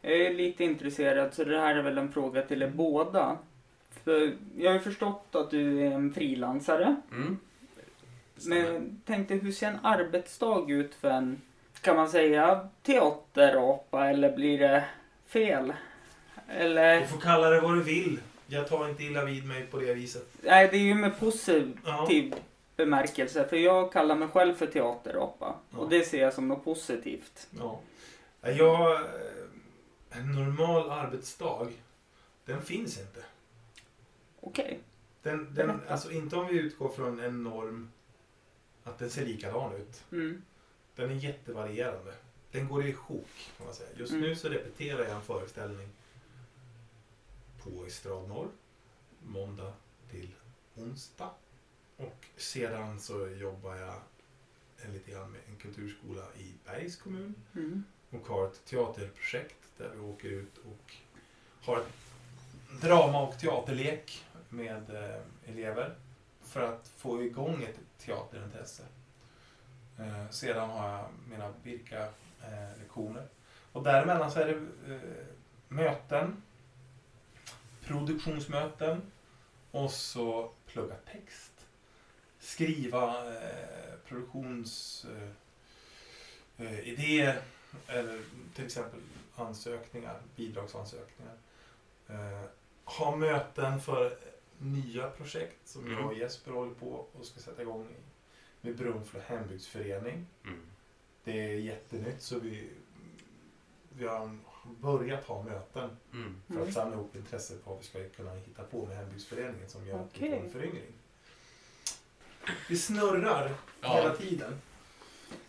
Jag är lite intresserad så det här är väl en fråga till er båda. För jag har ju förstått att du är en frilansare. Mm. Men tänkte hur ser en arbetsdag ut för en, kan man säga teaterapa eller blir det fel? Du Eller, får kalla det vad du vill. Jag tar inte illa vid mig på det viset. nej det är ju med positiv Ja. bemärkelse för jag kallar mig själv för teaterapa. Ja. Och det ser jag som något positivt. ja. Jag, en normal arbetsdag, den finns inte. Okej. Den, den, Berätta. alltså inte om vi utgår från en norm att den ser likadan ut. Mm. Den är jättevarierande. Den går i sjok kan man säga. Just Mm. nu så repeterar jag en föreställning på Estrad Norr. Måndag till onsdag. Och sedan så jobbar jag en lite grann med en kulturskola i Bergs kommun. Mm. Och har ett teaterprojekt där vi åker ut och har drama och teaterlek med eh, elever. För att få igång ett teaterintresse. Eh, sedan har jag mina Birka-lektioner. Eh, och däremellan så är det eh, möten, produktionsmöten och så plugga text. Skriva eh, produktionsidéer eh, eh eller till exempel ansökningar, bidragsansökningar. Eh, ha möten för nya projekt som Mm. jag och Jesper håller på och ska sätta igång i, med Brunflo hembygdsförening. Mm. Det är jättenytt så vi, vi har börjat ha möten Mm. för Mm. att samla ihop intresse på vad vi ska kunna hitta på med hembygdsföreningen som gör okay. en föryngring. Vi snurrar Ja. hela tiden.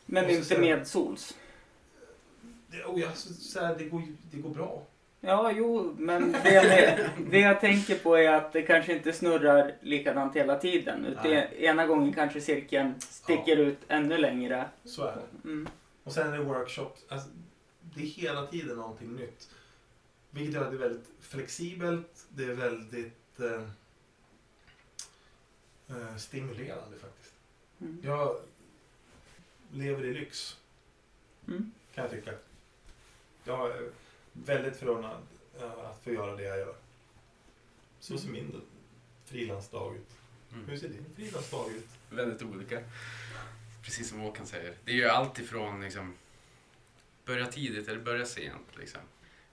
Men inte sen- medsols. Det, och jag, så, så här, det, går, det går bra. Ja, jo, men det jag, det jag tänker på är att det kanske inte snurrar likadant hela tiden. Utan Nej. ena gången kanske cirkeln sticker ut ännu längre. Så är det. Mm. Och sen är det workshops. Alltså, det är hela tiden någonting nytt. Vilket gör att det är väldigt flexibelt. Det är väldigt eh, eh, stimulerande faktiskt. Mm. Jag lever i lyx Mm. kan jag tycka. Jag är väldigt förundrad eh, att få göra det jag gör. Så ser min frilansdag ut. Hur Mm. ser din frilansdag ut? Väldigt olika. Precis som Håkan säger. Det är ju allt ifrån liksom, börja tidigt eller börja sent. Liksom.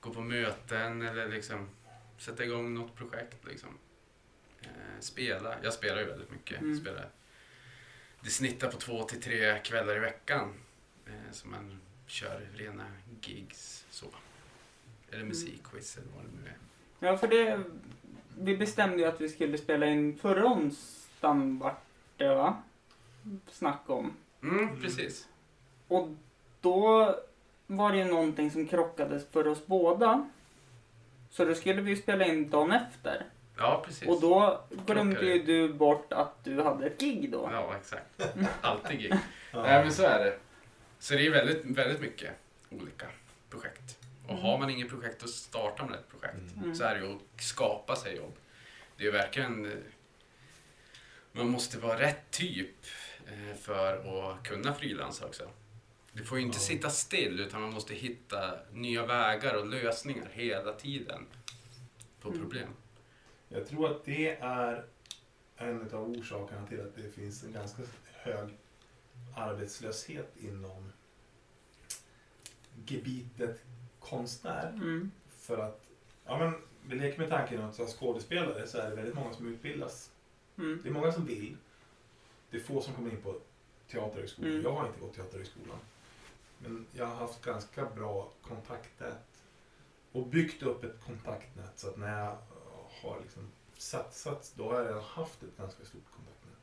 Gå på möten eller liksom, sätta igång något projekt. Liksom. Eh, spela. Jag spelar ju väldigt mycket. Mm. Spelar. Det snittar på två till tre kvällar i veckan. Eh, som man kör rena gigs. Så. Eller musikquiz eller vad det nu är. Ja, för det... Vi bestämde ju att vi skulle spela in förra onsdagen vart det va? Snack om. Mm, Mm. precis. Och då var det ju någonting som krockade för oss båda. Så då skulle vi ju spela in dagen efter. Ja, precis. Och då glömde ju du bort att du hade ett gig då. Ja, exakt. Alltid gig. Ja. Nej men så är det. Så det är väldigt, väldigt mycket olika projekt. Och Mm. har man inget projekt då startar man ett projekt. Mm. Så är det ju att skapa sig jobb. Det är verkligen... eh, Man måste vara rätt typ eh, för att kunna frilansa också. Du får ju inte Ja. sitta still utan man måste hitta nya vägar och lösningar hela tiden på Mm. problem. Jag tror att det är en av orsakerna till att det finns en ganska hög arbetslöshet inom gebitet konstnär. Mm. För att, ja men vi leker med tanken att som skådespelare så är det väldigt många som utbildas. Mm. Det är många som vill. Det är få som kommer in på teaterhögskolan. Mm. Jag har inte gått teaterhögskolan. Men jag har haft ganska bra kontaktnät. Och byggt upp ett kontaktnät så att när jag har liksom satsat, då har jag haft ett ganska stort kontaktnät.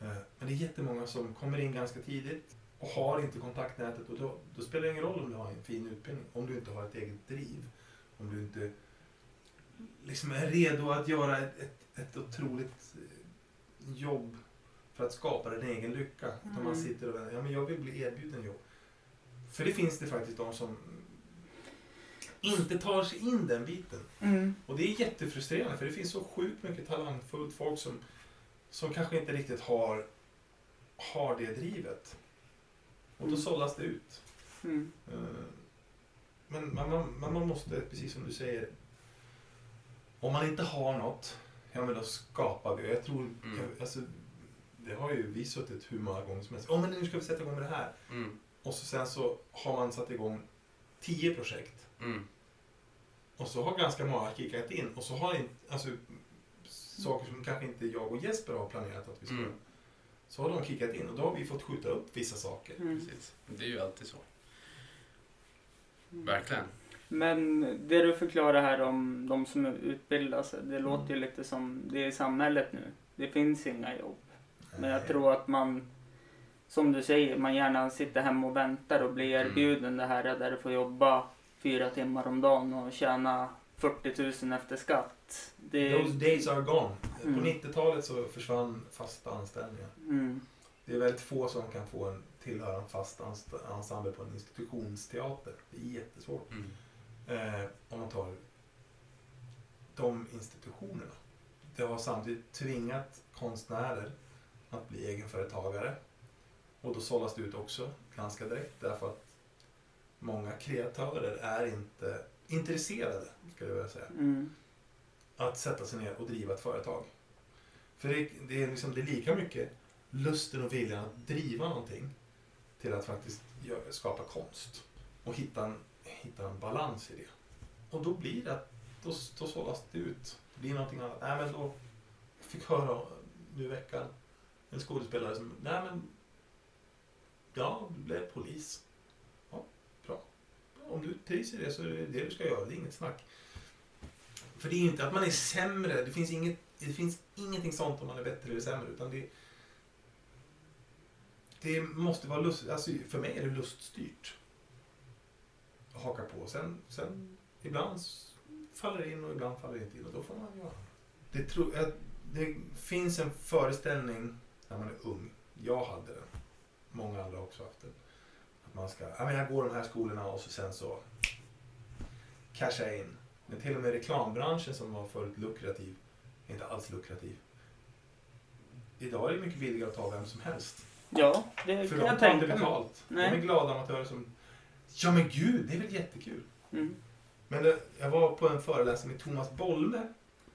Eh, Men det är jättemånga som kommer in ganska tidigt och har inte kontaktnätet och då, då spelar det ingen roll om du har en fin utbildning, om du inte har ett eget driv. Om du inte liksom är redo att göra ett, ett, ett otroligt eh, jobb för att skapa din egen lycka. Utan man Mm. sitter och väntar, ja men jag vill bli erbjuden jobb. För det finns det faktiskt de som inte tar sig in den biten. Mm. Och det är jättefrustrerande för det finns så sjukt mycket talangfullt folk som, som kanske inte riktigt har, har det drivet. Och då Mm. sållas det ut. Mm. Eh, Men man, man, man man måste, precis som du säger, om man inte har något, ja men då skapar vi. Jag tror, Mm. jag, alltså, det har ju vi suttit hur många gånger som helst. Åh men nu ska vi sätta igång med det här. Mm. Och så sen så har man satt igång tio projekt. Mm. Och så har ganska många kickat in. Och så har inte, alltså, saker som kanske inte jag och Jesper har planerat att vi ska Mm. Så har de kickat in och då har vi fått skjuta upp vissa saker. Mm. Precis. Det är ju alltid så. Mm. Verkligen. Men det du förklarar här om de som utbildar sig, det låter ju lite som det är i samhället nu. Det finns inga jobb. Men jag tror att man, som du säger, man gärna sitter hemma och väntar och blir Mm. erbjuden det här där du får jobba fyra timmar om dagen och tjäna 40 000 efter skatt. Det, Those days are gone. Mm. På 90-talet så försvann fasta anställningar. mm, Det är väldigt få som kan få en tillhöra en fast ensemble på en institutionsteater. Det är jättesvårt. Mm. Eh, om man tar de institutionerna. Det har samtidigt tvingat konstnärer att bli egenföretagare. Och då sållas det ut också ganska direkt därför att många kreatörer är inte intresserade, skulle jag vilja säga, mm, att sätta sig ner och driva ett företag. För det, det, är, liksom, det är lika mycket lusten och viljan att driva någonting till att faktiskt skapa konst och hitta en, hitta en balans i det. Och då blir det att då, då sållas det ut. Det blir någonting annat. Nej, men då, jag fick höra nu i veckan en skådespelare som, nej men Ja, du blev polis. Ja, bra. Om du trivs i det så är det det du ska göra. Det är inget snack. För det är ju inte att man är sämre. Det finns, inget, det finns ingenting sånt om man är bättre eller sämre. Utan det, det måste vara lust, alltså för mig är det luststyrt. Att haka på. Sen, sen ibland faller det in och ibland faller det inte in. Och då får man göra det. tro, det finns en föreställning när man är ung. Jag hade den. Många andra har också haft den. Att man ska, ja men jag går de här skolorna och så sen så casha in. Men till och med reklambranschen som var förut lukrativ, är inte alls lukrativ. Idag är det mycket billigare att ta vem som helst. Ja, det För kan de jag tänka mig. betalt. Nej. De är glada amatörer som... Ja men gud, det är väl jättekul. Mm. Men det, jag var på en föreläsning med Thomas Bolme.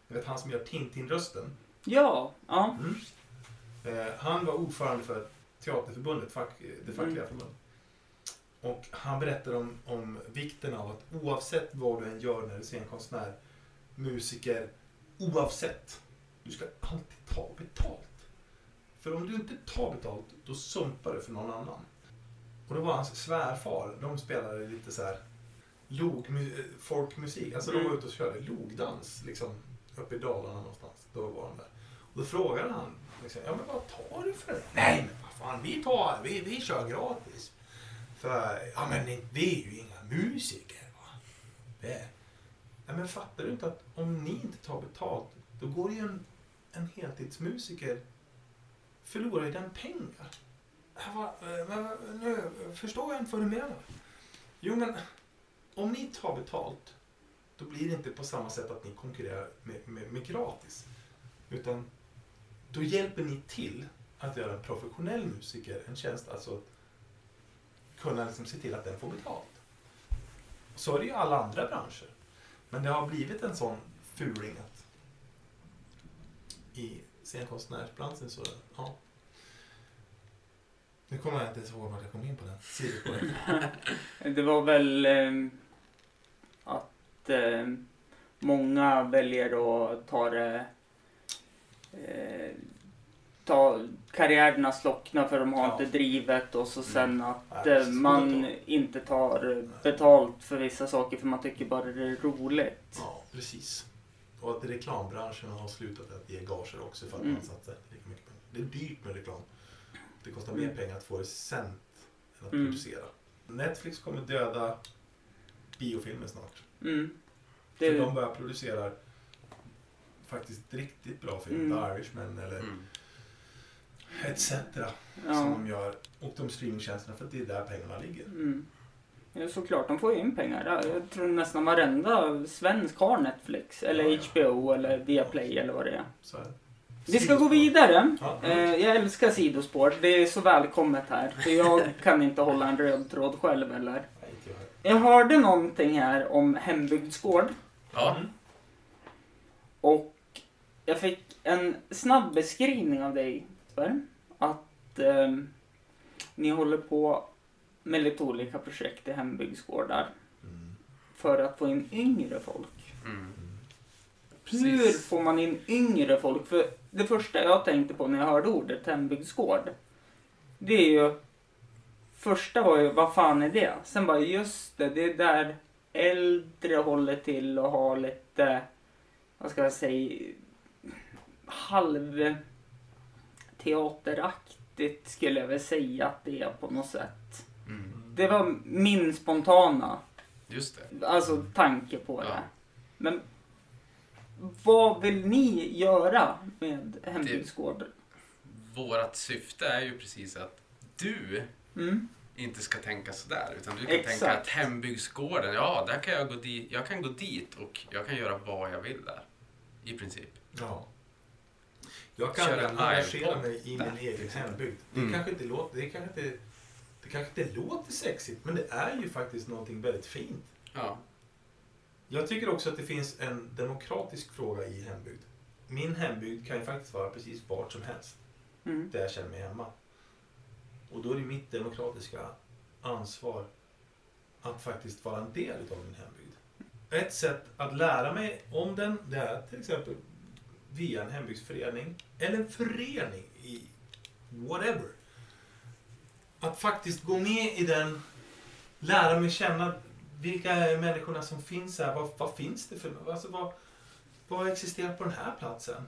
Jag vet han som gör Tintin-rösten. Ja, ja. Mm. Eh, han var ordförande för Teaterförbundet, fack, det fackliga Mm. förbundet. Och han berättade om, om vikten av att oavsett vad du än gör när du är scenkonstnär, musiker, oavsett, du ska alltid ta betalt. För om du inte tar betalt, då sumpar du för någon annan. Och då var hans svärfar, de spelade lite så här log, mu- folkmusik. Alltså de var Mm. ute och körde logdans, liksom uppe i Dalarna någonstans. Då var de där. Och då frågade han, liksom, ja men vad tar du för det? Nej men vad fan, vi tar, vi, vi kör gratis. För, ja men vi är ju inga musiker va. Det. Ja, men fattar du inte att om ni inte tar betalt, då går ju en, en heltidsmusiker förlorar ju den pengar. Eh, men, nu förstår jag inte vad du menar. Jo men, om ni tar betalt, då blir det inte på samma sätt att ni konkurrerar med, med, med gratis. Utan då hjälper ni till att göra en professionell musiker en tjänst, alltså att kunna liksom se till att den får betalt. Så är det ju i alla andra branscher. Men det har blivit en sån fuling att i scenkonstnärsbranschen så, ja. Nu kommer jag inte ens ihåg vart jag kom in på den. Det var väl eh, att eh, många väljer att ta det eh, ta karriärerna slockna för de har Ja. inte drivet och så sen att Ja, eh, precis. man inte tar betalt för vissa saker för man tycker bara det är roligt. Ja, precis. Och att reklambranschen har slutat att ge gager också för att Mm. man satsar lika mycket pengar. Det är dyrt med reklam. Det kostar Mm. mer pengar att få det sänt än att Mm. producera. Netflix kommer döda biofilmer snart. Mm. För Det, de börjar producera faktiskt riktigt bra film. Mm. The Irishman eller Mm. Etc. Som ja. de gör. Och de streamingtjänsterna för att det är där pengarna ligger. Mm. Ja, såklart, de får ju in pengar. Ja, Jag tror nästan varenda svensk har Netflix eller Ja, ja. HBO eller Viaplay eller vad det är. Så. Vi ska gå vidare. Eh, jag älskar sidospår. Det är så välkommet här. För jag kan inte hålla en röd tråd själv eller. Jag. Hörde någonting här om hembygdsgård. Ja. Och jag fick en snabb beskrivning av dig, Jesper. Att eh, ni håller på med lite olika projekt i hembygdsgårdar. Mm. För att få in yngre folk. mm. Hur får man in yngre folk? För det första jag tänkte på när jag hörde ordet hembygdsgård. Det är ju... Första var ju, vad fan är det? Sen bara, just det, det är där äldre håller till och har lite, vad ska jag säga, halv teateraktigt skulle jag väl säga att det är på något sätt. Mm. Det var min spontana Just det. Alltså tanke på det. Ja. Men vad vill ni göra med hembygdsgård? Vårat syfte är ju precis att du Mm. inte ska tänka sådär. Utan du kan Exakt. tänka att hembygdsgården, ja, där kan jag gå dit. Jag kan gå dit och jag kan göra vad jag vill där. I princip. Ja. Jag kan Köra en engagera mig i min egen hembygd. Det Mm. kanske inte låter, det kanske inte, det kanske inte låter sexigt, men det är ju faktiskt någonting väldigt fint. Ja. Jag tycker också att det finns en demokratisk fråga i hembygd. Min hembygd kan ju faktiskt vara precis vart som helst, Mm. där jag känner mig hemma. Och då är det mitt demokratiska ansvar att faktiskt vara en del av min hembygd. Ett sätt att lära mig om den, det är till exempel via en hembygdsförening eller en förening i whatever. att faktiskt gå med i den, lära mig känna vilka är människorna som finns här, vad, vad finns det för, alltså vad, vad existerar på den här platsen?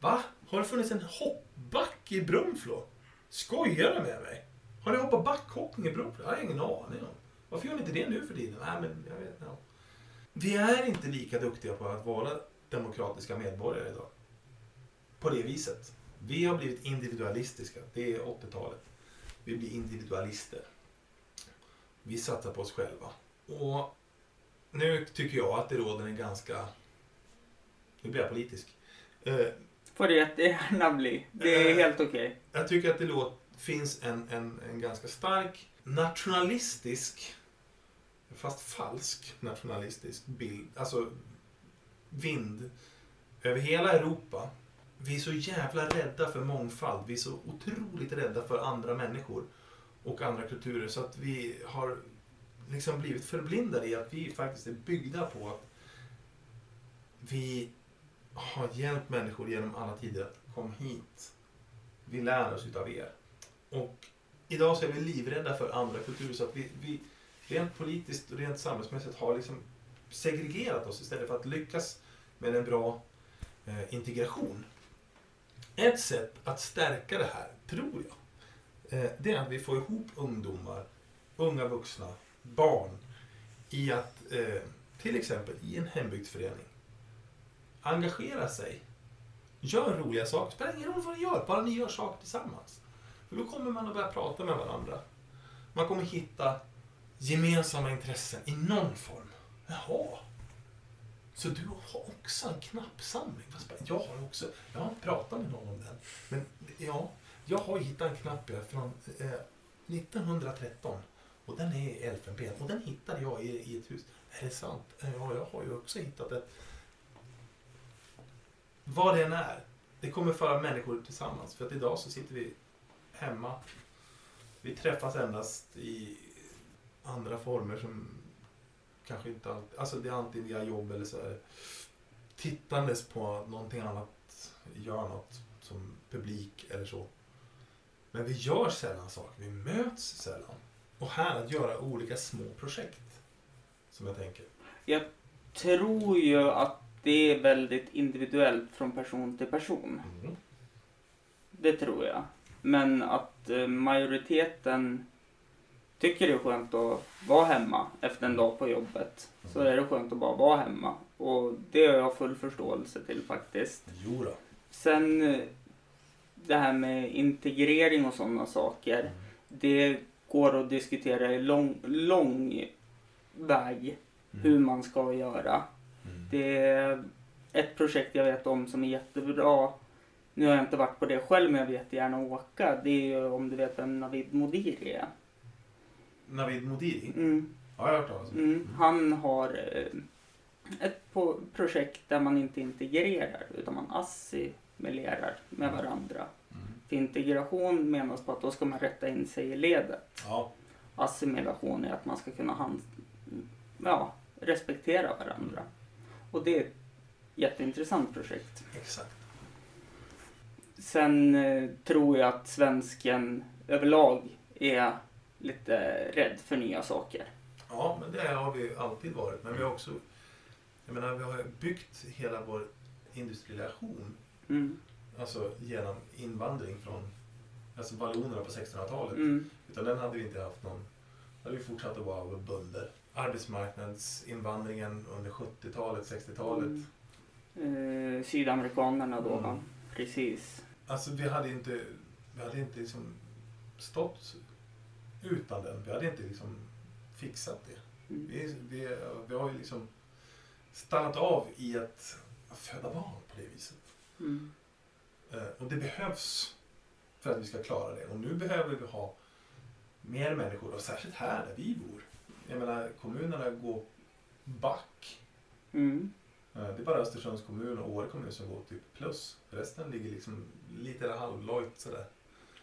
Va? Har det funnits en hoppback i Brunflo? Skojar du med mig? Har ni hoppat backhoppning i Brunflo? Jag har ingen aning om. Varför gör ni inte det nu för tiden? Nej, men jag vet inte. Vi är inte lika duktiga på att vara demokratiska medborgare idag. På det viset. Vi har blivit individualistiska. Det är 80-talet. Vi blir individualister. Vi satsar på oss själva. Och nu tycker jag att det råder en ganska... Nu blir jag politisk. Eh, Får det jättegärna bli. Det är Eh. helt okej. jag tycker att det låt, finns en, en, en ganska stark nationalistisk, fast falsk nationalistisk bild, alltså vind över hela Europa. Vi är så jävla rädda för mångfald. Vi är så otroligt rädda för andra människor och andra kulturer så att vi har liksom blivit förblindade i att vi faktiskt är byggda på att vi har hjälpt människor genom alla tider att kom hit. Vi lär oss utav er. Och idag så är vi livrädda för andra kulturer så att vi, vi rent politiskt och rent samhällsmässigt har liksom segregerat oss istället för att lyckas med en bra eh, integration. Ett sätt att stärka det här, tror jag, eh, det är att vi får ihop ungdomar, unga vuxna, barn i att eh, till exempel i en hembygdsförening engagera sig. Gör roliga saker. Spelar ingen roll vad ni gör, bara ni gör saker tillsammans. För då kommer man att börja prata med varandra. Man kommer hitta gemensamma intressen i någon form. Jaha. Så du har också en knappsamling? Jag har också. Jag har inte pratat med någon om den. Men ja, jag har hittat en knapp från eh, 1913. Och den är i elfenben. Och den hittade jag i, i ett hus. Är det sant? Ja, jag har ju också hittat ett vad det än är, det kommer föra människor tillsammans. För att idag så sitter vi hemma. Vi träffas endast i andra former som kanske inte alltid, alltså det är alltid via jobb eller så här. Tittandes på någonting annat, gör något som publik eller så. Men vi gör sällan saker, vi möts sällan. Och här att göra olika små projekt. Som jag tänker. Jag tror ju att det är väldigt individuellt från person till person. Mm. Det tror jag. Men att eh, majoriteten tycker det är skönt att vara hemma efter en dag på jobbet. Så är det skönt att bara vara hemma. Och det har jag full förståelse till faktiskt. Jo då. Sen eh, det här med integrering och sådana saker. Det går att diskutera i lång, lång väg hur man ska göra. Mm. Det är ett projekt jag vet om som är jättebra. Nu har jag inte varit på det själv men jag vet gärna åka. Det är ju om du vet vem Navid Modiri är. Navid Modiri? Mm. Ja, jag har hört talas om. Mm. Han har eh, ett projekt där man inte integrerar utan man assimilerar med varandra. Mm. För integration menas på att då ska man rätta in sig i ledet. Ja. Assimilation är att man ska kunna hand, ja, respektera varandra. Och det är ett jätteintressant projekt. Exakt. Sen eh, tror jag att svensken överlag är lite rädd för nya saker. Ja, men det har vi alltid varit. Men vi har också, jag menar, vi har byggt hela vår industrialisation, Mm. alltså genom invandring från alltså vallonerna på 1600-talet. Mm. Utan den hade vi inte haft någon, då hade vi fortsatt att vara bönder. Arbetsmarknadsinvandringen under 70-talet, 60-talet. Eh, sydamerikanerna då, Mm. precis. Alltså vi hade inte, vi hade inte liksom stått utan den. Vi hade inte liksom fixat det. Mm. Vi, vi, vi har ju liksom stannat av i att föda barn på det viset. Mm. Eh, Och det behövs för att vi ska klara det. Och nu behöver vi ha mer människor, och särskilt här där vi bor. Jag menar, kommunerna går back. Mm. Eh, Det är bara Östersunds kommun och Åre kommun som går typ plus. Resten ligger liksom lite halvlojt sådär.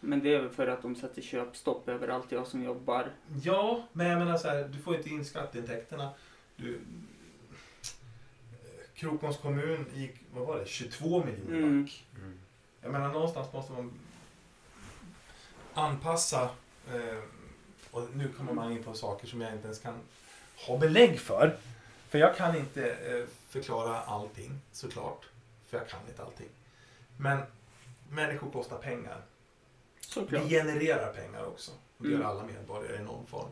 Men det är väl för att de sätter köpstopp överallt jag som jobbar. Ja, men jag menar så här, du får inte in skatteintäkterna. Du, Krokoms kommun gick, vad var det, 22 miljoner Mm. back. Jag menar någonstans måste man anpassa Eh, och nu kommer man in på saker som jag inte ens kan ha belägg för. För jag kan inte eh, förklara allting såklart. För jag kan inte allting. Men människor kostar pengar. Såklart. Vi genererar pengar också. Det gör Mm. alla medborgare i någon form.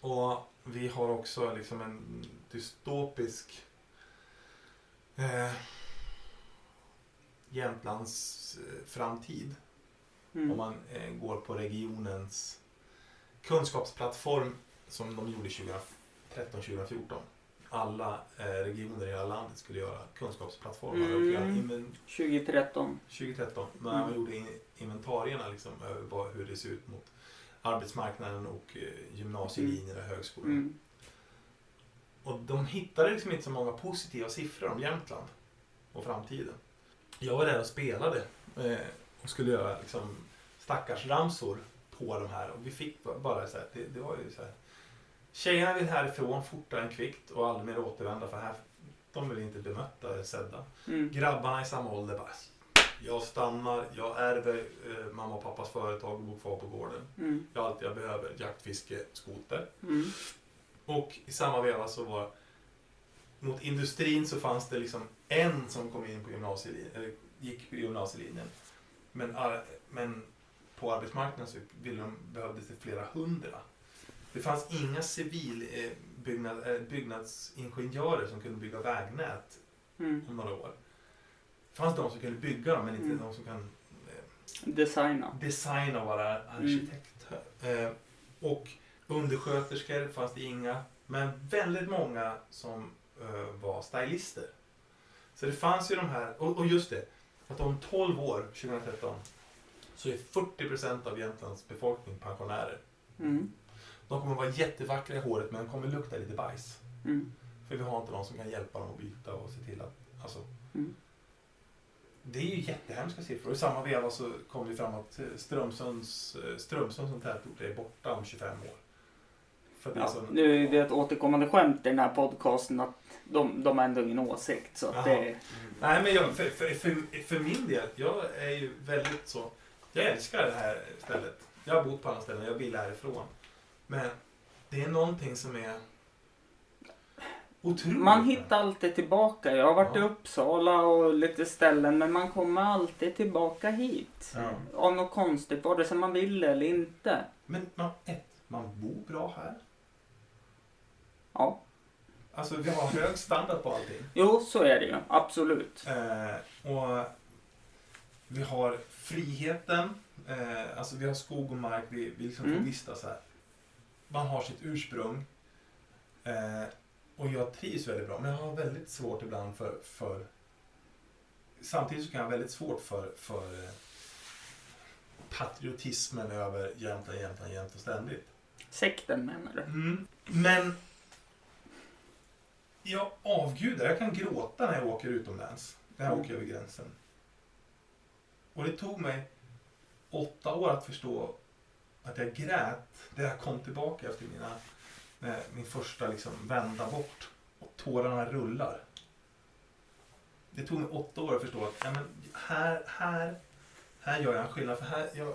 Och vi har också liksom en dystopisk eh, Jämtlands framtid. Om Mm. man eh, går på regionens kunskapsplattform som de gjorde 2013-2014. Alla eh, regioner i hela landet skulle göra kunskapsplattformar och Mm. göra inven- 2013. 2013 när Mm. man gjorde in- inventarierna liksom, över hur det ser ut mot arbetsmarknaden och eh, gymnasielinjer och högskolor. Mm. Och de hittade liksom inte så många positiva siffror om Jämtland och framtiden. Jag var där och spelade eh, och skulle göra liksom, stackarsramsor på de här och vi fick ba- bara så här, det, det var ju så här. Tjejerna vill härifrån fortare än kvickt och aldrig mer återvända för här, de vill inte bemötta eller sedda. Mm. Grabbarna i samma ålder bara, jag stannar, jag ärver eh, mamma och pappas företag och bor kvar på gården. Mm. Jag har allt jag behöver, jakt, fiske, skoter. Mm. Och i samma veva så var mot industrin så fanns det liksom en som kom in på gymnasielinjen, eller gick på gymnasielinjen. Men, ar- men på arbetsmarknaden så ville de, behövdes det flera hundra. Det fanns inga civil eh, byggnad, eh, som kunde bygga vägnät Mm. om några år. Det fanns de som kunde bygga dem men inte Mm. de som kan eh, Designa. designa och vara arkitekt. Eh, och undersköterskor fanns det inga. Men väldigt många som var stylister. Så det fanns ju de här, och, och just det, att om 12 år, 2013, så är 40% av Jämtlands befolkning pensionärer. Mm. De kommer vara jättevackra i håret men de kommer lukta lite bajs. Mm. För vi har inte någon som kan hjälpa dem att byta och se till att, alltså. Mm. Det är ju jättehemska siffror. I samma veva så kom det fram att eh, Strömsunds, eh, Strömsund som tätort är borta om 25 år. För det Ja, sån- nu är det ett återkommande skämt i den här podcasten att de, de har ändå ingen åsikt. Så det, Nej men jag, för, för, för, för min del, jag är ju väldigt så, jag älskar det här stället. Jag har bott på andra ställen, jag vill härifrån. Men det är någonting som är otroligt. man hittar alltid tillbaka. Jag har varit i Ja. Uppsala och lite ställen men man kommer alltid tillbaka hit. Ja. Av något konstigt, vare sig man vill eller inte. Men man, ett, man bor bra här. Ja, Alltså vi har hög standard på allting. jo så är det ju. Absolut. Eh, och vi har friheten, eh, alltså vi har skog och mark, vi, vi liksom får Mm. vistas här. Man har sitt ursprung. Eh, och jag trivs väldigt bra, men jag har väldigt svårt ibland för, för Samtidigt så kan jag ha väldigt svårt för, för eh, patriotismen över Jämtland, Jämtland, jämt och ständigt. Sekten menar du? Mm. Men jag avgudar, jag kan gråta när jag åker utomlands. När jag Mm. åker över gränsen. Och det tog mig åtta år att förstå att jag grät när jag kom tillbaka efter mina, min första liksom vända bort. Och tårarna rullar. Det tog mig åtta år att förstå att ja, men här, här, här gör jag en skillnad. För här, jag,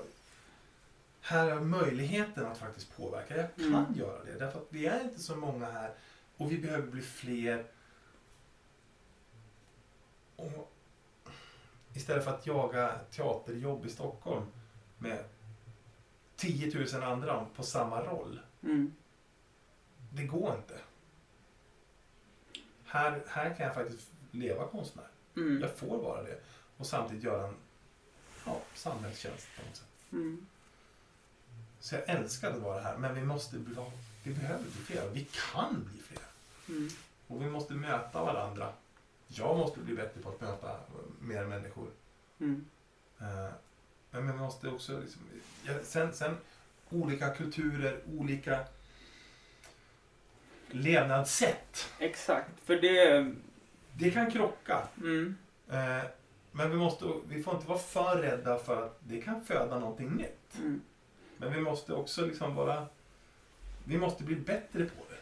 här har jag möjligheten att faktiskt påverka. Jag kan Mm. göra det. Därför att vi är inte så många här och vi behöver bli fler. Och istället för att jaga teaterjobb i Stockholm med 10 000 andra på samma roll. Mm. Det går inte. Här, här kan jag faktiskt leva konstnär. Mm. Jag får vara det. Och samtidigt göra en ja, samhällstjänst på något sätt. Mm. Så jag älskar att vara här. Men vi måste bli, vi behöver bli fler. Vi kan bli fler. Mm. Och vi måste möta varandra. Jag måste bli bättre på att möta mer människor. Mm. Men vi måste också... Liksom, ja, sen, sen olika kulturer, olika levnadssätt. Exakt, för det... Det kan krocka. Mm. Eh, Men vi, måste, vi får inte vara för rädda för att det kan föda någonting nytt. Mm. Men vi måste också liksom vara... Vi måste bli bättre på det.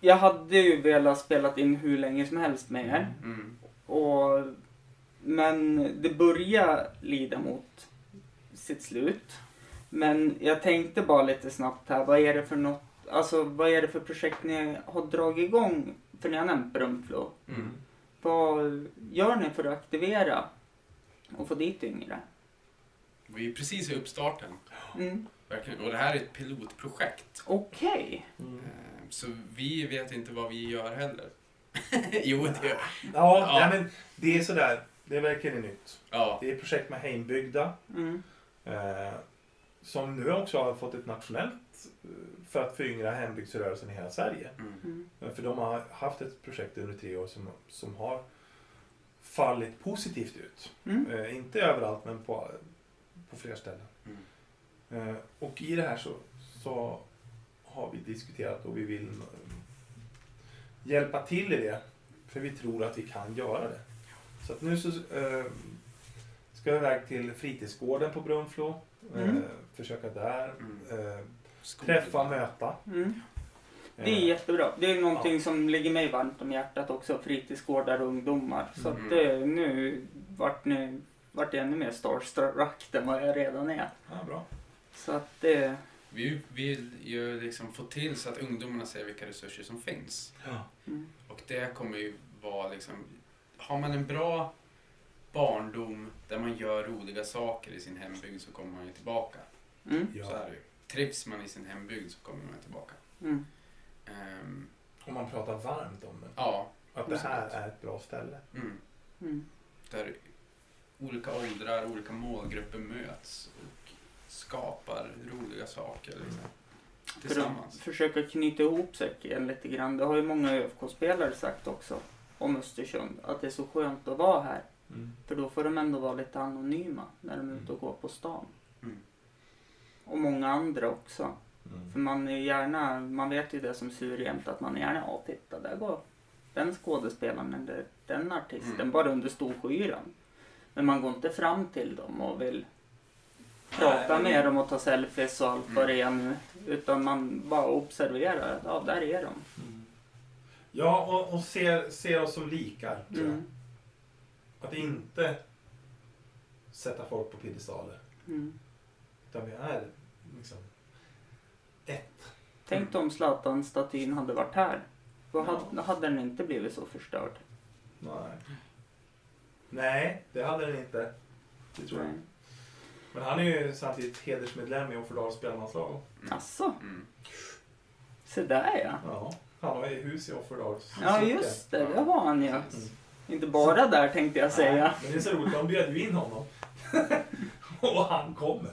Jag hade ju velat spela in hur länge som helst med er. Mm. Och, men det börjar lida mot sitt slut. Men jag tänkte bara lite snabbt här. Vad är det för något, alltså vad är det för projekt ni har dragit igång? För ni har nämnt Brunflo. Mm. Vad gör ni för att aktivera och få dit yngre? Vi är precis i uppstarten. Mm. Verkligen. Och det här är ett pilotprojekt. Okej. Mm. Eh, Så vi vet inte vad vi gör heller. jo, det Ja, Ja. Nej, men det är sådär. Det är verkligen nytt. Ja. Det är projekt med Heimbygda. Mm. Eh, som nu också har fått ett nationellt eh, för att föryngra hembygdsrörelsen i hela Sverige. Mm. Mm. Eh, För de har haft ett projekt under tre år som, som har fallit positivt ut. Mm. Eh, inte överallt men på, på flera ställen. Mm. Eh, och i det här så, så har vi diskuterat och vi vill eh, hjälpa till i det. För vi tror att vi kan göra det. Så att nu så eh, ska vi iväg till fritidsgården på Brunflo. Eh, Mm. Försöka där. Mm. Eh, träffa, möta. Mm. Det är Eh, jättebra. Det är någonting som ligger mig varmt om hjärtat också. Fritidsgårdar och ungdomar. Så att Mm. det, nu vart, ni, vart jag ännu mer starstruck än vad jag redan är. ja, bra. Så att det... Vi vill ju liksom få till så att ungdomarna ser vilka resurser som finns. Mm. Och det kommer ju vara liksom... Har man en bra barndom där man gör roliga saker i sin hembygd så kommer man ju tillbaka. Mm. Så är det ju. Trivs man i sin hembygd så kommer man tillbaka. Mm. Ehm, Och man pratar varmt om det. ja. Att det här är ett bra ställe. Mm. Mm. Där olika åldrar, olika målgrupper möts och skapar roliga saker liksom. För att Tillsammans. försöka knyta ihop säcken lite grann. Det har ju många ÖFK-spelare sagt också om Östersund. Att det är så skönt att vara här. Mm. För då får de ändå vara lite anonyma när de är ute och går på stan. Mm. Och många andra också. Mm. För man är gärna, man vet ju det som sur jämt att man är gärna, ja titta där går den skådespelaren eller den artisten Mm. bara under storskyran. Men man går inte fram till dem och vill prata Nej. med dem och ta selfies och allt vad Mm. det är nu. Utan man bara observerar, ja där är de. Ja, och, och ser, ser oss som likar, tror jag. Mm. Att inte sätta folk på piedestaler. Mm. Utan vi är liksom ett. Tänk om Zlatan-statyn hade varit här. Då Ja. hade, hade den inte blivit så förstörd. Nej. Nej, det hade den inte. Det tror jag. Nej. Men han är ju samtidigt hedersmedlem i Offerdals spelmanslag. Asså, Mm. se där ja. Ja, han har ju hus i Offerdals. Ja just det, det har han ju. Mm. Inte bara där tänkte jag säga. Nej, men det är så roligt, de bjöd ju in honom. och han kommer.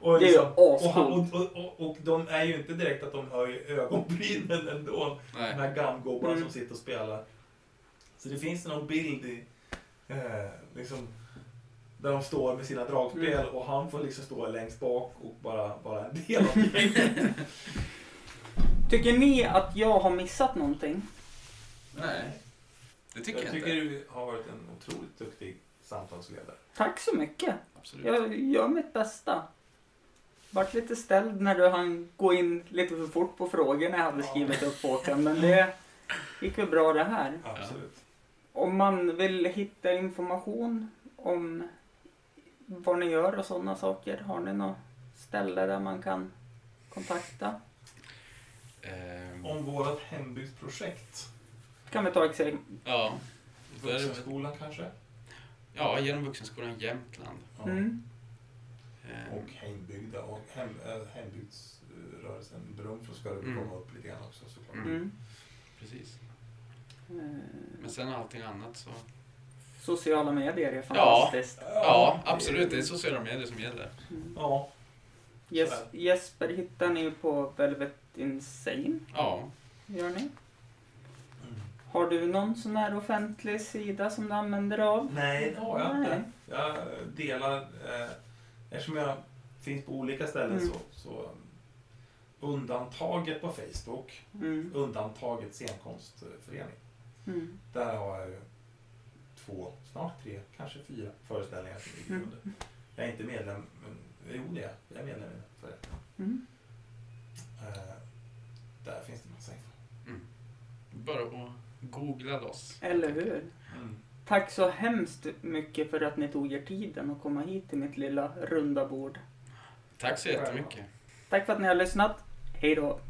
Och, Det är ju liksom, och, han, ascoolt. och, och, och, och de är ju inte direkt att de höjer ögonbrynen ändå. De Nej. här gammgubbarna Mm. som sitter och spelar. Så det finns någon bild i, eh, liksom, där de står med sina dragspel Mm. och han får liksom stå längst bak och bara vara en del av gänget. Tycker ni att jag har missat någonting? Nej, det tycker jag, jag tycker inte. du har varit en otroligt duktig samtalsledare. Tack så mycket. Absolut. Jag gör mitt bästa. Vart lite ställd när du hann gå in lite för fort på frågorna jag hade Ja. skrivit upp Håkan. Men det gick väl bra det här. Absolut. Om man vill hitta information om vad ni gör och sådana saker. Har ni något ställe där man kan kontakta? Ehm, Om vårt hembygdsprojekt. Kan vi ta exempel? ja. Vuxenskolan kanske? ja, genom Vuxenskolan Jämtland. Ja. Mm. Ehm, Och hembygda och hem, äh, hembygdsrörelsen Brunflo ska det Mm. komma upp lite grann också såklart. Mm. Mm. Precis. Eh, Men sen allting annat så... Sociala medier är Ja. fantastiskt. Ja, absolut. Det är sociala medier som gäller. Mm. Ja. Jes-. Jesper hittar ni på Velvet Insane, Ja. gör ni? Mm. Har du någon sån här offentlig sida som du använder av? Nej, det har jag Nej. inte. Jag delar, eh, eftersom jag finns på olika ställen Mm. så, så undantaget på Facebook, Mm. undantaget scenkonstförening. Mm. Där har jag ju två, snart tre, kanske fyra föreställningar som ligger Mm. under. Jag är inte medlem, men jo det är jag. Jag är medlem i för Mm. eh, Där finns det massa info. Bara att googla loss. Eller hur? Mm. Tack så hemskt mycket för att ni tog er tiden att komma hit till mitt lilla runda bord. Tack så jättemycket. Tack för att ni har lyssnat. Hej då!